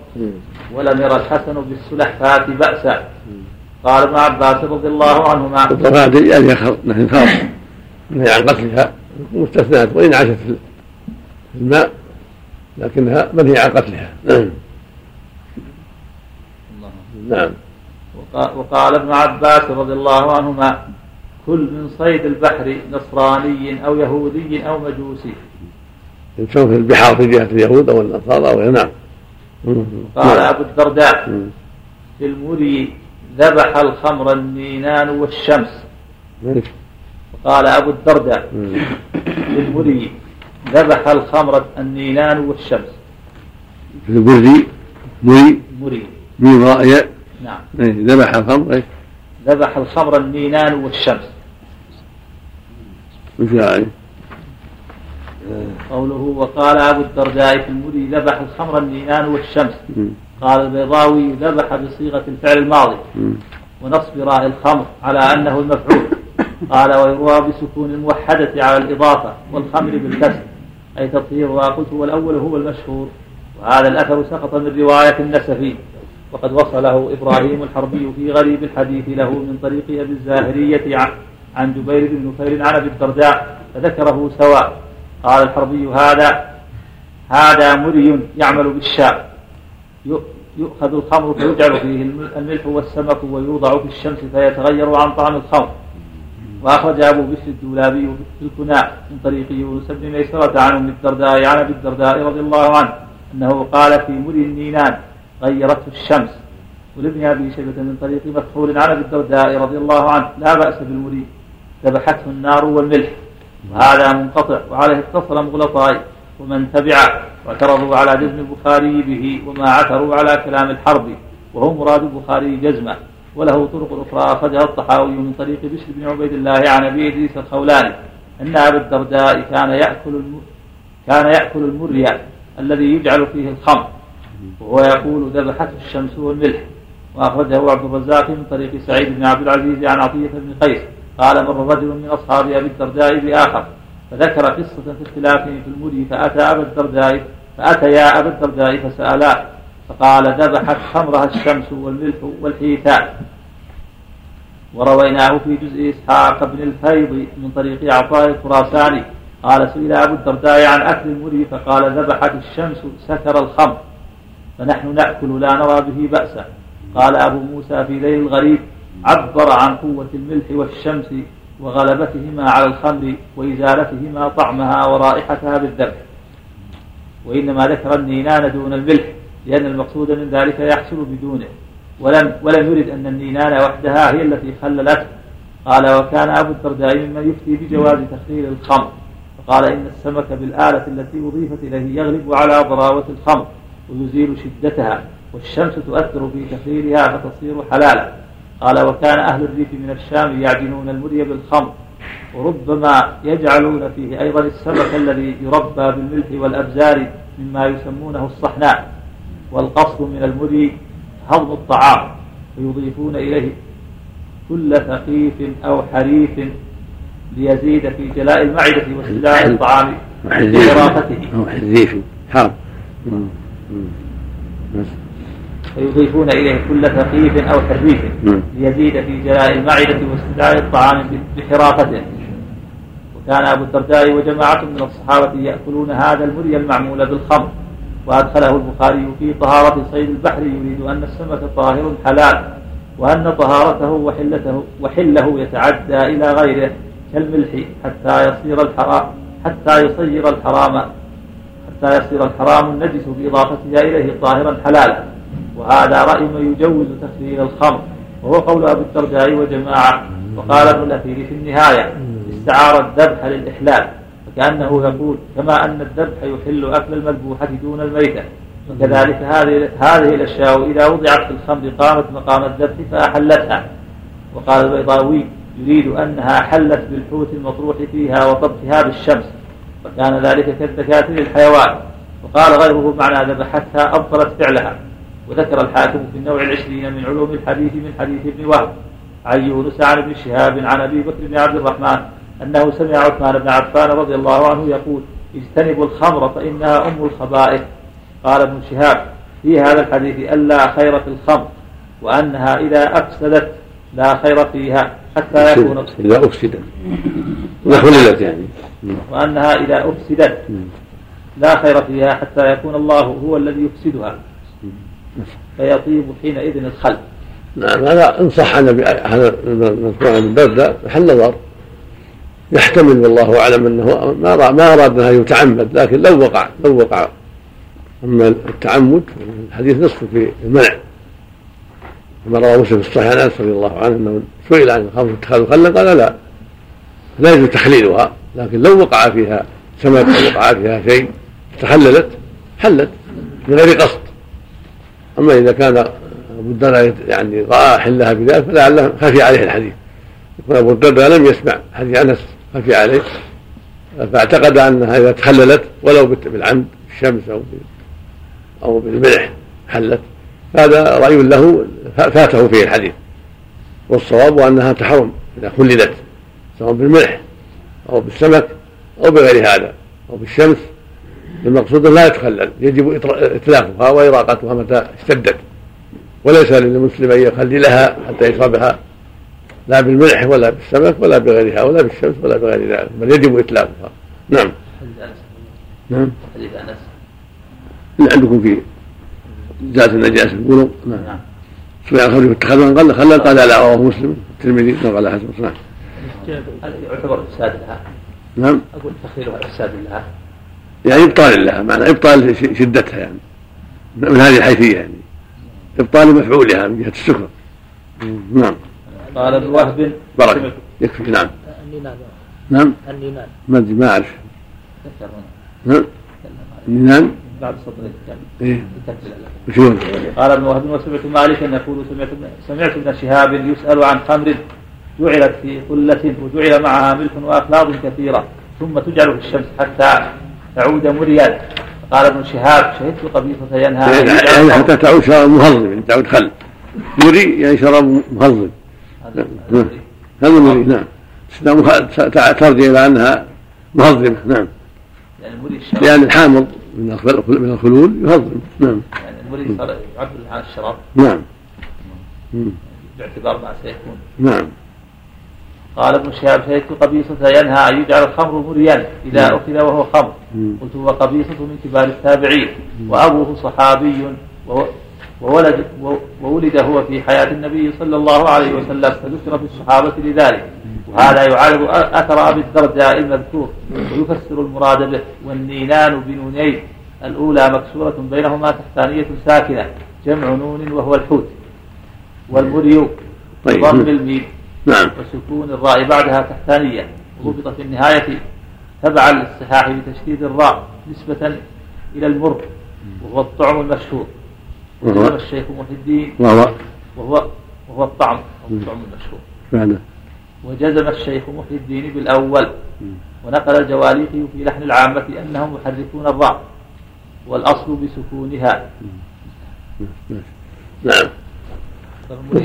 ولم ير الحسن بالسلحفاة بأسا. قال ابن عباس رضي الله عنهما. الضفادع يعني نهي خاص عن قتلها مستثنات وإن عاشت في الماء لكنها منهي عن قتلها. نعم. نعم. وقال ابن عباس رضي الله عنهما كل من صيد البحر نصراني أو يهودي أو مجوسي. يمشون في البحار في جهة اليهود أو النصارى أو نعم. قال أبو الدرداء في المري ذبح الخمر النينان والشمس. قال أبو الدرداء في المري ذبح الخمر النينان والشمس. في البري مري مري راء نعم. إيه، ذبح الخمر إيش؟ ذبح الخمر النينان والشمس. وش يعني؟ قوله وقال أبو الدرداء في المري ذبح الخمر النينان والشمس. قال البيضاوي ذبح بصيغة الفعل الماضي. ونصب راء الخمر على أنه المفعول. قال ويروى بسكون الموحدة على الإضافة والخمر بالكسر. أي تطهيرها قلت والأول هو المشهور. وهذا الأثر سقط من رواية النسفي. وقد وصله إبراهيم الحربي في غريب الحديث له من طريق أبي الزاهرية عن جبير بن نفير عن أبي الدرداء فذكره سواء. قال الحربي هذا هذا مري يعمل بالشام يؤخذ الخمر فيجعل فيه الملح والسمك ويوضع في الشمس فيتغير عن طعم الخمر. وأخرج أبو بشر الدولابي في الكناء من طريق يونس بن ميسرة عن أم الدرداء عن أبي الدرداء رضي الله عنه أنه قال في مري النينان غيرته الشمس. ولابن أبي شيبة من طريق مكحول عن أبي الدرداء رضي الله عنه لا بأس بالمري. ذبحته النار والملح. وهذا منقطع وعليه اتصل مغلطاي ومن تبعه واعترضوا على جزم البخاري به وما عثروا على كلام الحرب وهو مراد البخاري جزمه وله طرق أخرى أخرجها الطحاوي من طريق بشر بن عبيد الله عن أبي إدريس الخولاني أن أبا الدرداء كان يأكل. كان يأكل المريا الذي يجعل فيه الخمر وهو يقول ذبحته الشمس والملح وأخرجه عبد الرزاق من طريق سعيد بن عبد العزيز عن عطية بن قيس قال مر رجل من أصحاب أبي الدرداء بآخر فذكر قصة في اختلافهم في المري فأتى أبا الدرداء فأتيا أبا الدرداء فسألاه فقال ذبحت خمرها الشمس والملح والحيتان. ورويناه في جزء إسحاق بن الفيض من طريق عطاء الخراساني قال سئل أبو الدرداء عن أكل المري فقال ذبحت الشمس سكر الخمر فنحن نأكل لا نرى به بأسا قال أبو موسى في ليل الغريب عبر عن قوة الملح والشمس وغلبتهما على الخمر وإزالتهما طعمها ورائحتها بالذبح وإنما ذكر النينان دون الملح لأن المقصود من ذلك يحصل بدونه. ولم ولم يرد أن النينان وحدها هي التي خللته. قال وكان أبو الدرداء ممن يفتي بجواز تخليل الخمر. فقال إن السمك بالآلة التي أضيفت إليه يغلب على ضراوة الخمر ويزيل شدتها والشمس تؤثر في تخليلها فتصير حلالا. قال وكان أهل الريف من الشام يعجنون المري بالخمر وربما يجعلون فيه أيضا السمك الذي يربى بالملح والأبزار مما يسمونه الصحناء والقصد من المري هضم الطعام ويضيفون إليه كل ثقيف أو حريف ليزيد في جلاء المعدة واستدعاء الطعام وحريفه أو فيضيفون إليه كل ثقيف أو حريف ليزيد في جلاء المعدة واستدعاء الطعام بحرافته. وكان أبو الدرداء وجماعة من الصحابة يأكلون هذا المري المعمول بالخمر. وأدخله البخاري في طهارة صيد البحر يريد أن السمك طاهر حلال وأن طهارته وحلته وحله يتعدى إلى غيره كالملح حتى يصير الحرام حتى يصير الحرام حتى يصير الحرام النجس بإضافتها إليه طاهرا حلالا. وهذا رأي من يجوز تخليل الخمر وهو قول أبي الدرداء وجماعة وقال ابن الأثير في النهاية استعار الذبح للإحلال فكأنه يقول كما أن الذبح يحل أكل المذبوحة دون الميتة وكذلك هذه هذه الأشياء إذا وضعت في الخمر قامت مقام الذبح فأحلتها. وقال البيضاوي يريد أنها حلت بالحوت المطروح فيها وطبخها بالشمس وكان ذلك كالزكاة للحيوان. وقال غيره معنى ذبحتها أبطلت فعلها. وذكر الحاكم في النوع العشرين من علوم الحديث من حديث ابن وهب عن يونس عن ابن شهاب عن أبي بكر بن عبد الرحمن أنه سمع عثمان بن عفان رضي الله عنه يقول اجتنبوا الخمر فإنها أم الخبائث. قال ابن شهاب في هذا الحديث الا خير في الخمر وأنها إذا أفسدت لا خير فيها حتى يكون إذا أفسدت إذا خللت يعني. وأنها إذا أفسدت لا خير فيها حتى يكون الله هو الذي يفسدها. فيطيب حينئذ الخلق. نعم هذا إن صح عن هذا المذكور عن الدرداء محل نظر. يحتمل والله أعلم أنه ما ما أراد انها يتعمد لكن لو وقع لو وقع. أما التعمد الحديث نصف في المنع. كما روى مسلم في الصحيح عن أنس رضي الله عنه أنه سئل عن الخمر اتخاذ خلا قال لا. لا يجوز تحليلها لكن لو وقع فيها سمك أو وقع فيها شيء تحللت حلت من غير قصد. أما إذا كان أبو الدرداء يعني رأى حلها بذلك فلعله خفي عليه الحديث. يكون أبو الدرداء لم يسمع حديث أنس خفي عليه. فاعتقد انها اذا تخللت ولو بالعمد بالشمس أو أو بالملح حلت. هذا رأي له فاته فيه الحديث. والصواب أنها تحرم إذا خللت سواء بالملح أو بالسمك أو بغير هذا أو بالشمس المقصود لا يتخلل يجب إتلافها وإراقتها متى اشتدت. وليس للمسلم أن يخللها حتى يشربها لا بالملح ولا بالسمك ولا بغيرها ولا بالشمس ولا بغير ذلك بل يجب إتلافها. نعم. نعم. حديث أنس. اللي عندكم في ذات النجاسه يقولوا نعم. سمع خرج اتخذوا قال خلل قال لا رواه مسلم الترمذي قال حسن نعم. يعتبر افساد لها نعم. أقول تخليلها افساد لها يعني إبطال لها معنى إبطال شدتها يعني من هذه الحيثية يعني. إبطال مفعولها من جهة السكر نعم. قال ابن وهب بركه يكفي نعم. النينان. نعم. النينان. ما أدري ما أعرف. نعم. النينان؟ بعد سطر الكتاب إيه. وشون قال ابن وهب وسمعت مالكا يقول سمعت سمعت ابن شهاب يسأل عن خمر جعلت في قلة وجعل معها ملح وأخلاط كثيرة ثم تجعل في الشمس حتى تعود مريا قال ابن شهاب شهدت قبيصة ينهى يعني حتى تعود شراب مهضم يعني تعود خل. مري يعني شراب مهضم. هذا مري نعم. ترجع إلى أنها مهضمة نعم. يعني مري الشراب لأن الحامض من من الخلول يهضم نعم. يعني المري صار يعد عن الشراب. نعم. باعتبار ما سيكون. نعم. قال ابن شهاب شهدت قبيصة ينهى أن يجعل الخمر مريا إذا أخذ وهو خمر. قلت هو قبيصة من كبار التابعين. وأبوه صحابي وولد وولد هو في حياة النبي صلى الله عليه وسلم فذكر في الصحابة لذلك. وهذا يعارض أثر أبي الدرداء المذكور ويفسر المراد به والنينان بنونين الأولى مكسورة بينهما تحتانية ساكنة جمع نون وهو الحوت. والمريو طيب. ضم الميم. نعم. وسكون الراء بعدها تحتانية وربط في النهاية تبعا للصحاح بتشديد الراء نسبة إلى المر وهو الطعم المشهور. وهو؟ الشيخ محي الدين وهو؟ وهو وهو الطعم أو الطعم المشهور. بعده وجزم الشيخ محي الدين بالأول. ونقل الجواليقي في لحن العامة أنهم يحركون الراء والأصل بسكونها. نعم.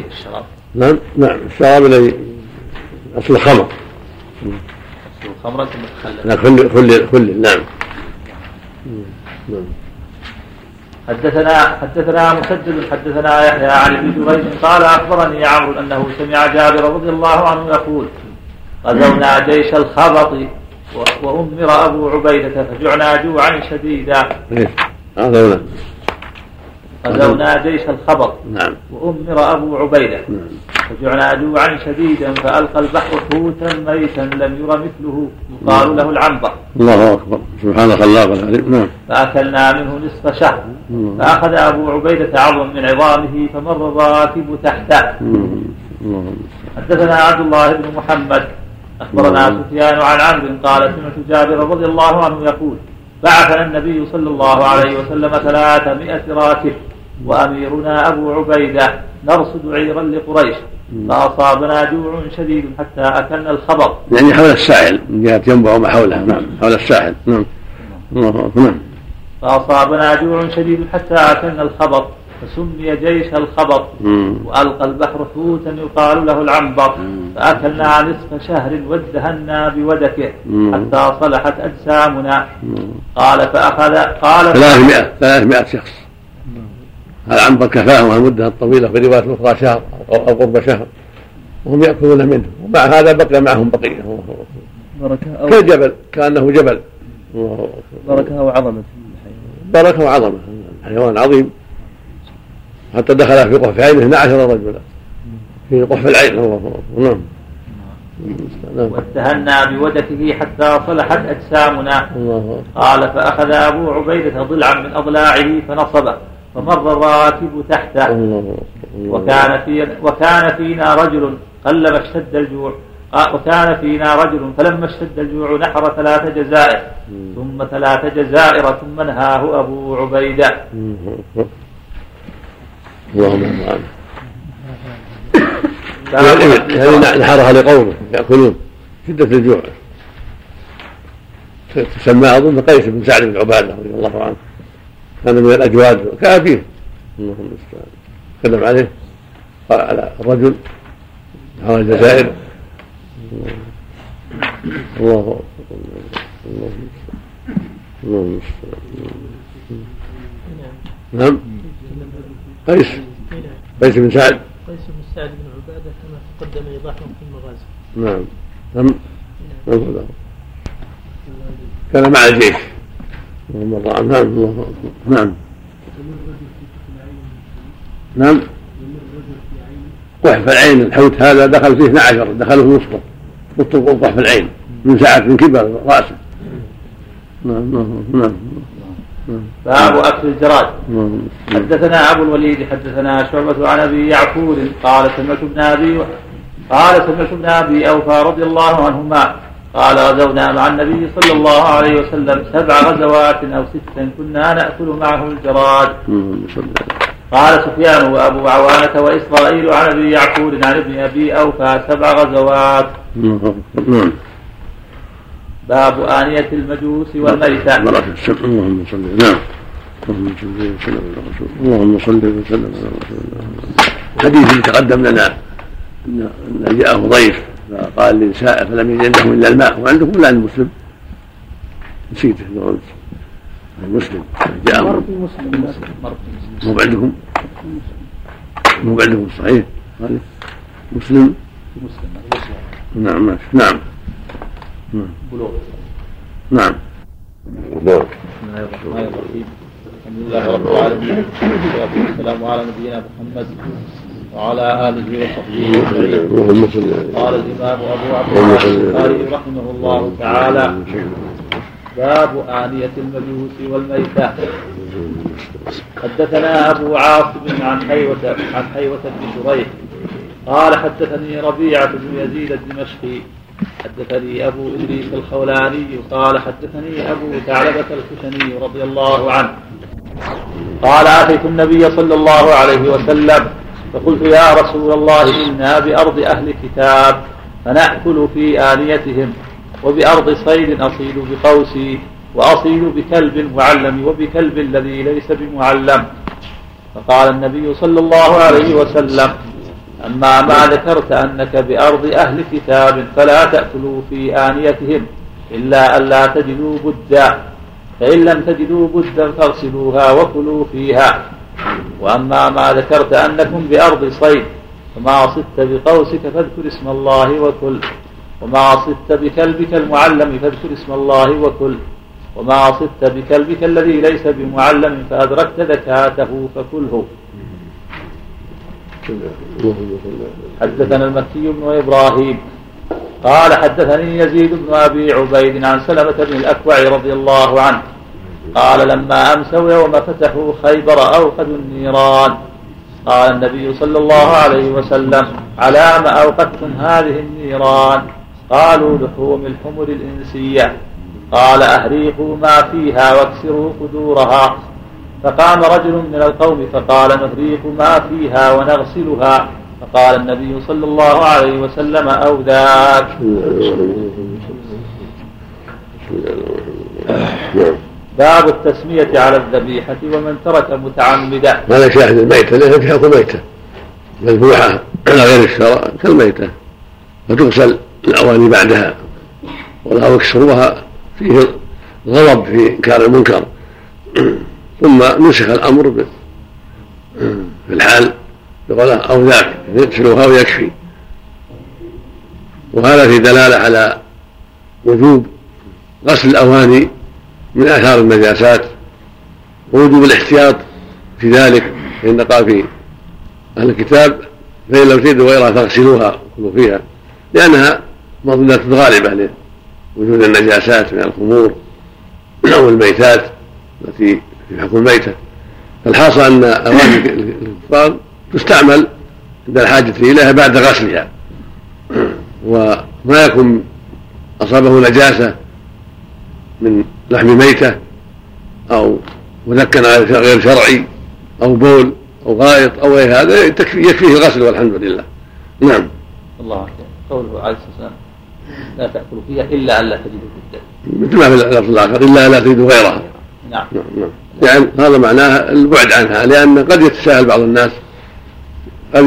الشراب نعم نعم الشراب الذي اصل الخمر. ثم لا خل خل خل نعم. نعم. حدثنا حدثنا مسدد حدثنا يحيى عن ابن جريج قال أخبرني عمرو أنه سمع جابر رضي الله عنه يقول غزونا جيش الخبط وأمر أبو عبيدة فجعنا جوعا شديدا. هذا هنا. غزونا جيش الخبط نعم. وأمر أبو عبيدة. نعم. فجعنا جوعا شديدا فألقى البحر حوتا ميتا لم ير مثله. يقال له العنبر. الله أكبر. سبحان خلاق العليم نعم. فأكلنا منه نصف شهر. مم. فأخذ أبو عبيدة عظم من عظامه فمر الراكب تحته. الله حدثنا عبد الله بن محمد. أخبرنا سفيان عن عمرو. قال سمعت جابر رضي الله عنه يقول بعثنا النبي صلى الله عليه وسلم ثلاثمائة راكب. وأميرنا أبو عبيدة نرصد عيرا لقريش. فأصابنا جوع شديد حتى أكلنا الخبر. يعني حول الساحل من جهة ينبع وما حولها. نعم حول الساحل. نعم. نعم. فأصابنا جوع شديد حتى أكلنا الخبر. فسمي جيش الخبر. وألقى البحر حوتا يقال له العنبر. فأكلنا نصف شهر وادهنا بودكه حتى صلحت أجسامنا. قال فأخذ قال 300 300 شخص. العنبر كفاهم المدة الطويلة في رواية أخرى شهر أو قرب شهر؟ وهم يأكلون منه. ومع هذا بقي معهم بقية. بركة كالجبل كأنه جبل. بركة وعظمة. بركة وعظمة. حيوان عظيم. حتى دخل في قحف عينه 12 رجلا. في قحف العين. الله نعم. واتهنا بودكه حتى صلحت أجسامنا. قال فأخذ أبو عبيدة ضلعا من أضلاعه فنصبه. فمر الراكب تحته. وكان في وكان فينا رجل قلما اشتد الجوع. وكان فينا رجل فلما اشتد الجوع نحر ثلاث جزائر. ثم ثلاث جزائر ثم نهاه أبو عبيدة. اللهم هذه نحرها لقومه يأكلون شدة الجوع. تسمى أظن قيس بن سعد بن عبادة رضي الله عنه. كان من الأجواد. كافيه اللهم المستعان تكلم عليه. قال على الرجل نحر الجزائر. الله أكبر. الله المستعان نعم. قيس. قيس بن سعد. قيس بن سعد بن عبادة كما تقدم إيضاحهم في المغازي. نعم. نعم. نعم. كان مع الجيش. نعم نعم. نعم. نعم. قحف العين الحوت هذا دخل فيه 12 دخلوا في وسطه. وسط قحف العين. من سعة من كبر رأسه. نعم نعم نعم. باب أكل الجراد. حدثنا أبو الوليد حدثنا شعبة عن أبي يعقوب قال سمعت ابن أبي قال سمعت ابن أبي أوفى رضي الله عنهما قال غزونا مع النبي صلى الله عليه وسلم سبع غزوات أو ستا كنا نأكل معه الجراد. قال سفيان وأبو عوانة وإسرائيل عن أبي يعقوب عن ابن أبي أوفى سبع غزوات. باب آنية المجوس والميتة. اللهم صل نعم اللهم صل وسلم على رسول اللهم صل وسلم على رسول الله حديث تقدم لنا أن جاءه ضيف. فقال للسائل فلم يجد عنده إلا الماء. وعندكم إلا المسلم. نسيته قلت المسلم. مسلم. مو عندكم مو عندكم صحيح. مسلم. مسلم. نعم. ماشي نعم. بلوغ. نعم. بلوغ. بسم الله الرحمن الرحيم الحمد لله رب العالمين. والصلاة والسلام على نبينا محمد. وعلى آله وصحبه أجمعين قال الإمام أبو عبد الله البخاري رحمه الله تعالى باب آنية المجوس والميتة. حدثنا أبو عاصم عن حيوة عن حيوة بن شريح قال حدثني ربيعة بن يزيد الدمشقي. حدثني أبو إدريس الخولاني قال حدثني أبو ثعلبة الخشني رضي الله عنه. قال أتيت النبي صلى الله عليه وسلم فقلت يا رسول الله إنا بأرض أهل كتاب فنأكل في آنيتهم وبأرض صيد أصيد بقوسي وأصيد بكلب معلم وبكلب الذي ليس بمعلم. فقال النبي صلى الله عليه وسلم أما ما ذكرت أنك بأرض أهل كتاب فلا تأكلوا في آنيتهم إلا أن لا تجدوا بدا فإن لم تجدوا بدا فاغسلوها وكلوا فيها. وأما ما ذكرت أنكم بأرض صيد فما صدت بقوسك فاذكر اسم الله وكل وما صدت بكلبك المعلم فاذكر اسم الله وكل وما صدت بكلبك الذي ليس بمعلم فأدركت زكاته فكله. حدثنا المكي بن إبراهيم قال حدثني يزيد بن أبي عبيد عن سلمة بن الأكوع رضي الله عنه قال لما أمسوا يوم فتحوا خيبر اوقدوا النيران. قال النبي صلى الله عليه وسلم على ما أوقدتم هذه النيران؟ قالوا لحوم الحمر الإنسية. قال أهريقوا ما فيها واكسروا قدورها. فقام رجل من القوم فقال نهريق ما فيها ونغسلها. فقال النبي صلى الله عليه وسلم أو ذاك باب التسمية على الذبيحة ومن ترك متعمدا. هذا شاهد الميتة ليس حكم ميتة مذبوحة على غير الشرع كالميتة. فتغسل الأواني بعدها. ولا يكسروها فيه غضب في إنكار المنكر. ثم نسخ الأمر في الحال بقوله أو ذاك يغسلها ويكفي. وهذا في دلالة على وجوب غسل الأواني من آثار النجاسات ووجوب الاحتياط في ذلك فإن قال في أهل الكتاب فإن لم تجدوا غيرها فاغسلوها وكلوا فيها لأنها مظنة غالبة لوجود النجاسات من الخمور أو الميتات التي في حكم الميتة. فالحاصل أن أواني الكفار تستعمل عند الحاجة إليها بعد غسلها. وما يكون أصابه نجاسة من لحم ميتة أو مذكن غير شرعي أو بول أو غائط أو غير هذا يكفيه الغسل والحمد لله. نعم. الله أكبر. قوله عليه الصلاة والسلام لا تأكلوا فيها إلا أن لا تجدوا في مثل ما في اللفظ الآخر إلا أن لا تجدوا غيرها. نعم. نعم نعم. يعني هذا معناه البعد عنها لأن قد يتساهل بعض الناس قد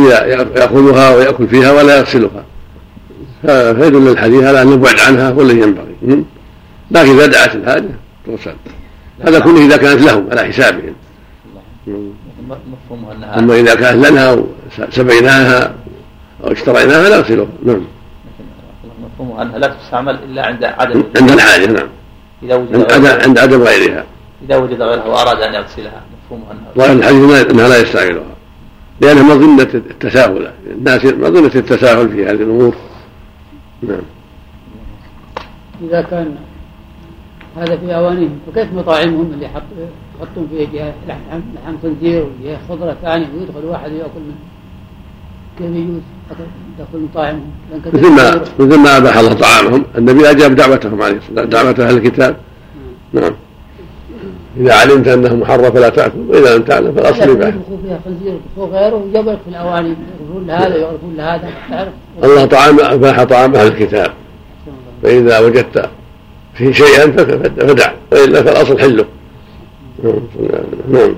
يأخذها ويأكل فيها ولا يغسلها. فيدل الحديث على أن البعد عنها هو الذي ينبغي. لكن إذا دعت الحاجة تغسل هذا كله إذا كانت لهم على حسابهم أما إذا كانت لنا أو سبيناها أو اشتريناها نغسلها نعم. مفهومها أنها لا تستعمل إلا عند عدم عند الحاجة نعم. إذا وجد عند عدم, عند عدم غيرها. إذا وجد غيرها وأراد أن يغسلها. مفهومها أنها ظاهر الحديث أنها لا يستعملها. لأنها مظنة التساهل. الناس مظنة التساهل في هذه الأمور. نعم. إذا كان هذا في أوانيهم فكيف مطاعمهم اللي حط يحطون فيها لحم لحم خنزير وجهة خضرة ثانية ويدخل واحد يأكل منه. كيف يجوز دخول مطاعمهم؟ مثل ما مثل ما أباح الله طعامهم النبي أجاب دعوتهم عليه الصلاة دعوة أهل الكتاب. نعم. إذا علمت أنه محرم فلا تأكل وإذا لم تعلم فالأصل إباحة. يدخل فيها خنزير وغيره ويبرك في الأواني يغرفون لهذا يغرفون لهذا تعرف. الله طعام أباح طعام أهل الكتاب. فإذا وجدت فيه شيئا فدع والا فالأصل حله. نعم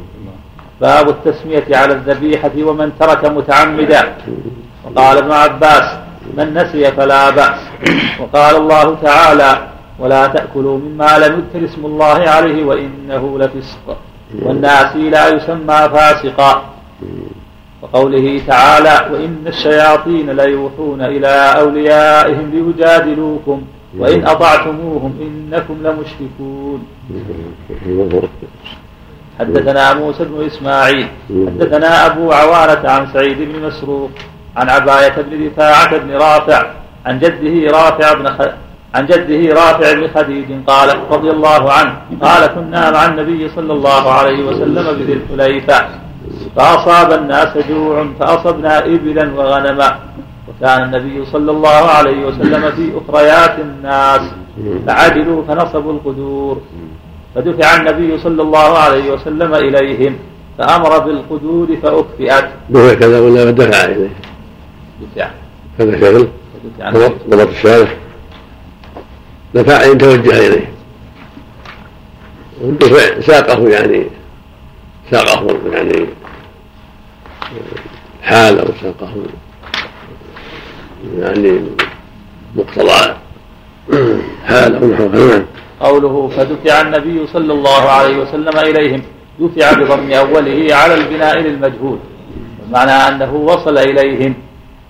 باب التسمية على الذبيحة ومن ترك متعمدا. وقال ابن عباس من نسي فلا بأس. وقال الله تعالى ولا تأكلوا مما لم يذكر اسم الله عليه وإنه لفسق. والناسي لا يسمى فاسقا. وقوله تعالى وإن الشياطين ليوحون إلى أوليائهم ليجادلوكم وإن أطعتموهم إنكم لمشركون. حدثنا موسى بن إسماعيل حدثنا أبو عوانة عن سعيد بن مسروق عن عباية بن رفاعة بن رافع عن جده رافع بن خ... عن جده رافع بن خديج قال رضي الله عنه قال كنا مع النبي صلى الله عليه وسلم بذي الحليفة فأصاب الناس جوع فأصبنا إبلا وغنما وكان النبي صلى الله عليه وسلم في أخريات الناس فعدلوا فنصبوا القدور. فدفع النبي صلى الله عليه وسلم إليهم فأمر بالقدور فأكفئت دفع كذا ولا دفع إليه؟ دفع. هذا شغل. ضبط الشارع. دفع إن توجه إليه. والدفع ساقه يعني ساقه يعني حال أو ساقه. يعني مقتضى حال أو نحو نعم قوله فدفع النبي صلى الله عليه وسلم إليهم. دفع بضم أوله على البناء للمجهول. بمعنى أنه وصل إليهم.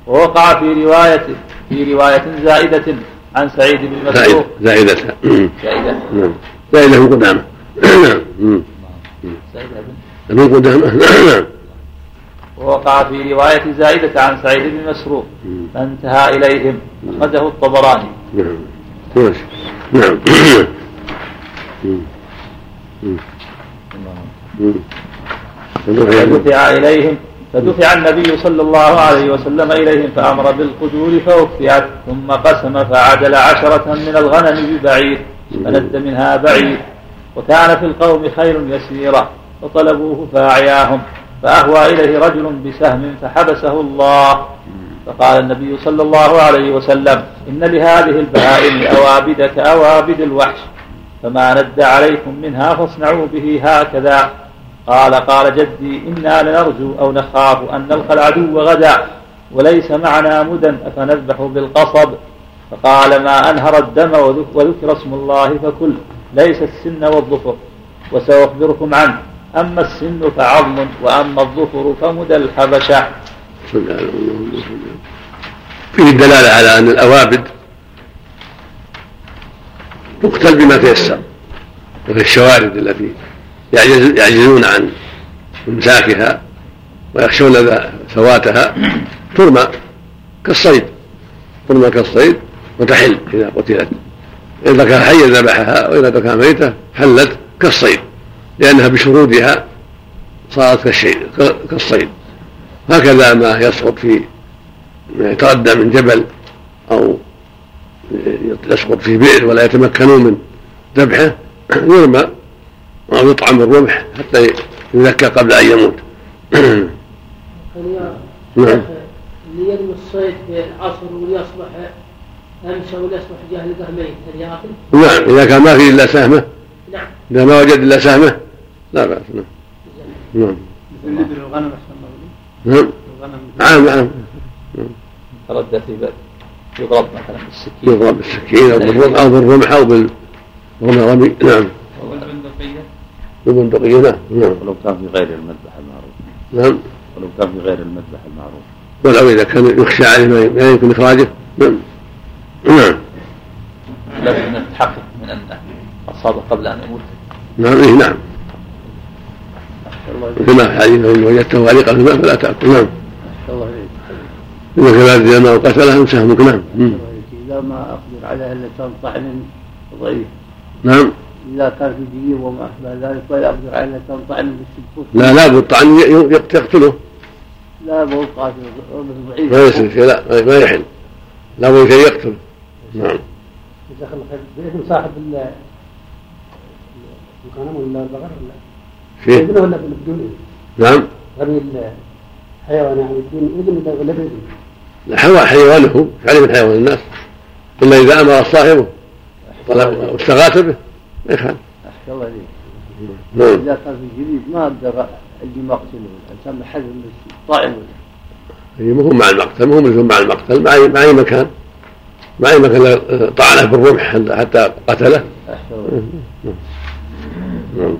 ووقع في رواية في رواية زائدة عن سعيد بن مسروق زائدة. زائدة. نعم. زائدة من قدامة. نعم. زائدة من قدامة. نعم. ووقع في رواية زائدة عن سعيد بن مسروق. فانتهى إليهم. أخرجه الطبراني. نعم نعم فدفع إليهم. فدفع النبي صلى الله عليه وسلم إليهم فأمر بالقدور فأكفئت ثم قسم فعدل عشرة من الغنم ببعير فند منها بعير. وكان في القوم خير يسيرة فطلبوه فأعياهم. فأهوى إليه رجل بسهم فحبسه الله. فقال النبي صلى الله عليه وسلم إن لهذه البهائم أوابد كأوابد الوحش فما ند عليكم منها فاصنعوا به هكذا. قال قال جدي إنا لنرجو أو نخاف أن نلقى العدو غدا وليس معنا مدى أفنذبح بالقصب. فقال ما أنهر الدم وذكر اسم الله فكل ليس السن والظفر وسأخبركم عنه. أما السن فعظم وأما الظفر فمدى الحبشة. فيه الدلالة على أن الأوابد تقتل بما تيسر وفي الشوارد التي يعجزون عن إمساكها ويخشون فواتها ترمى كالصيد ترمى كالصيد وتحل إذا قتلت. إذا كان حيا ذبحها وإذا كان ميتة حلت كالصيد. لأنها بشرودها صارت كالشيء كالصيد. هكذا ما يسقط في ما يتردى من جبل أو يسقط في بئر ولا يتمكنون من ذبحه يرمى أو يطعم الرمح حتى يذكى قبل أن يموت. نعم. اللي يرمي الصيد في العصر وليصبح أمسى وليصبح جاهل قهمين هل يأكل؟ نعم إذا كان ما في إلا سهمة. نعم. إذا ما وجد إلا سهمة لا بأس نعم. نعم. مثل الغنم نعم. نعم نعم. تردى في يضرب مثلا بالسكين يضرب بالسكين أو بالرمح أو بالرمح أو بالرمي نعم. والبندقية. بالبندقية نعم. نعم. ولو كان في غير المذبح المعروف. نعم. ولو كان في غير المذبح المعروف. ولو إذا كان يخشى عليه ما يمكن إخراجه. نعم. نعم. لازم نتحقق من انه اصابه قبل أن يموت. نعم إيه نعم. كما في حديث إن وجدته عليقا في الماء فلا تأكل. نعم. إذا كان إذا ما قتله سهمك نعم. إذا ما أقدر على إلا كان طعن ضعيف. نعم. إذا كان في جيب وما أشبه ذلك ولا أقدر على إلا كان طعن بالسبوت لا لا بالطعن يقتله. لا بقول قاتل ضعيف. ما يصير شيء لا ما يحل. لا بد شيء يقتل. نعم. جزاك الله خير. بإذن صاحب الغنم ولا البقر ولا شيء بإذنه ولا بدون نعم. رمي الحيوان يعني بدون إذن ولا بإذن لا حيوانه عليه من حيوان الناس. إلا إذا أمر صاحبه واستغاث به ما يخالف. أحسن الله إليك. نعم. إذا كان في جديد ما أقدر أجي مقتله الإنسان محل طائم هي مو مع المقتل مو مع المقتل مع أي مع أي مكان. مع أي مكان طعنه بالرمح حتى قتله. نعم.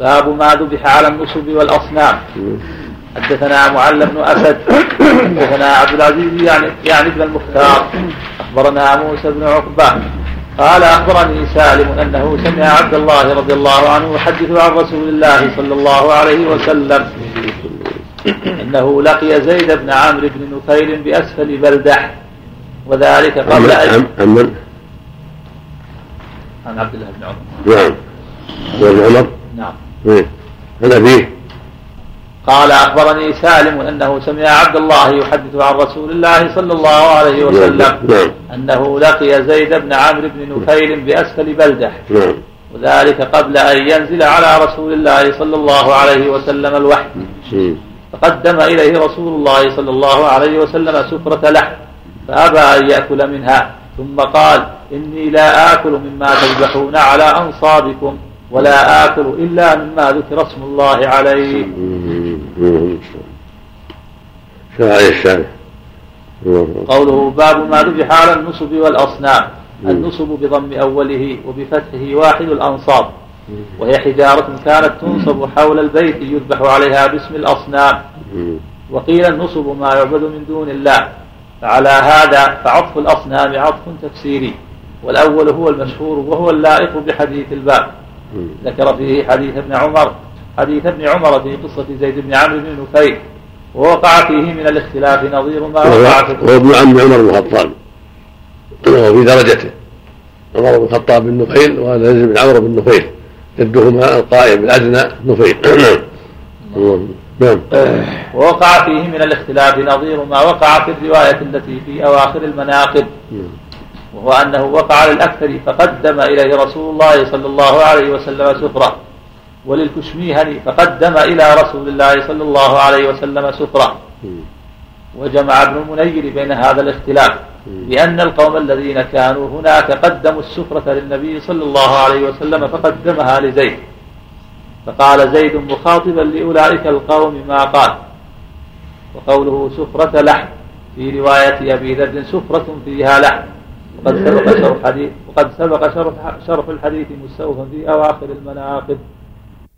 باب ما ذبح على النصب والأصنام. حدثنا معل بن أسد. حدثنا عبد العزيز يعني يعني ابن المختار. أخبرنا موسى بن عقبة. قال أخبرني سالم أنه سمع عبد الله رضي الله عنه يحدث عن رسول الله صلى الله عليه وسلم. أنه لقي زيد بن عمرو بن نفيل بأسفل بلدة. وذلك قبل ان عن عبد الله بن عمر. نعم. بن عمر. نعم. إيه. عن ابيه قال أخبرني سالم أنه سمع عبد الله يحدث عن رسول الله صلى الله عليه وسلم نعم. أنه لقي زيد بن عمرو بن نفيل بأسفل بلدة. نعم. وذلك قبل أن ينزل على رسول الله صلى الله عليه وسلم الوحي. فقدم إليه رسول الله صلى الله عليه وسلم سفرة لحم فأبى أن يأكل منها ثم قال إني لا آكل مما تذبحون على أنصابكم. ولا آكل إلا مما ذكر اسم الله عليه. شاعر الشارع قوله باب ما ذبح على النصب والأصنام. النصب بضم أوله وبفتحه واحد الأنصاب. وهي حجارة كانت تنصب حول البيت يذبح عليها باسم الأصنام. وقيل النصب ما يعبد من دون الله. فعلى هذا فعطف الأصنام عطف تفسيري. والأول هو المشهور وهو اللائق بحديث الباب. ذكر فيه حديث ابن عمر حديث ابن عمر في قصة زيد بن عمرو بن نفيل ووقع فيه من الاختلاف نظير ما وقع في هو ابن عم عمر بن الخطاب وهو في درجته. عمر بن الخطاب بن نفيل وهذا زيد بن عمرو بن نفيل جدهما القائم الادنى نفيل. نعم. ووقع فيه من الاختلاف نظير ما وقع في الرواية التي في أواخر المناقب. وهو أنه وقع للأكثر فقدم إليه رسول الله صلى الله عليه وسلم سفرة. وللكشميهني فقدم إلى رسول الله صلى الله عليه وسلم سفرة. وجمع ابن المنير بين هذا الاختلاف بأن القوم الذين كانوا هناك قدموا السفرة للنبي صلى الله عليه وسلم فقدمها لزيد. فقال زيد مخاطبا لأولئك القوم ما قال. وقوله سفرة لحم في رواية أبي ذر سفرة فيها لحم. وقد سبق شرح الحديث وقد سبق شرح الحديث مستوفا في أواخر المناقب.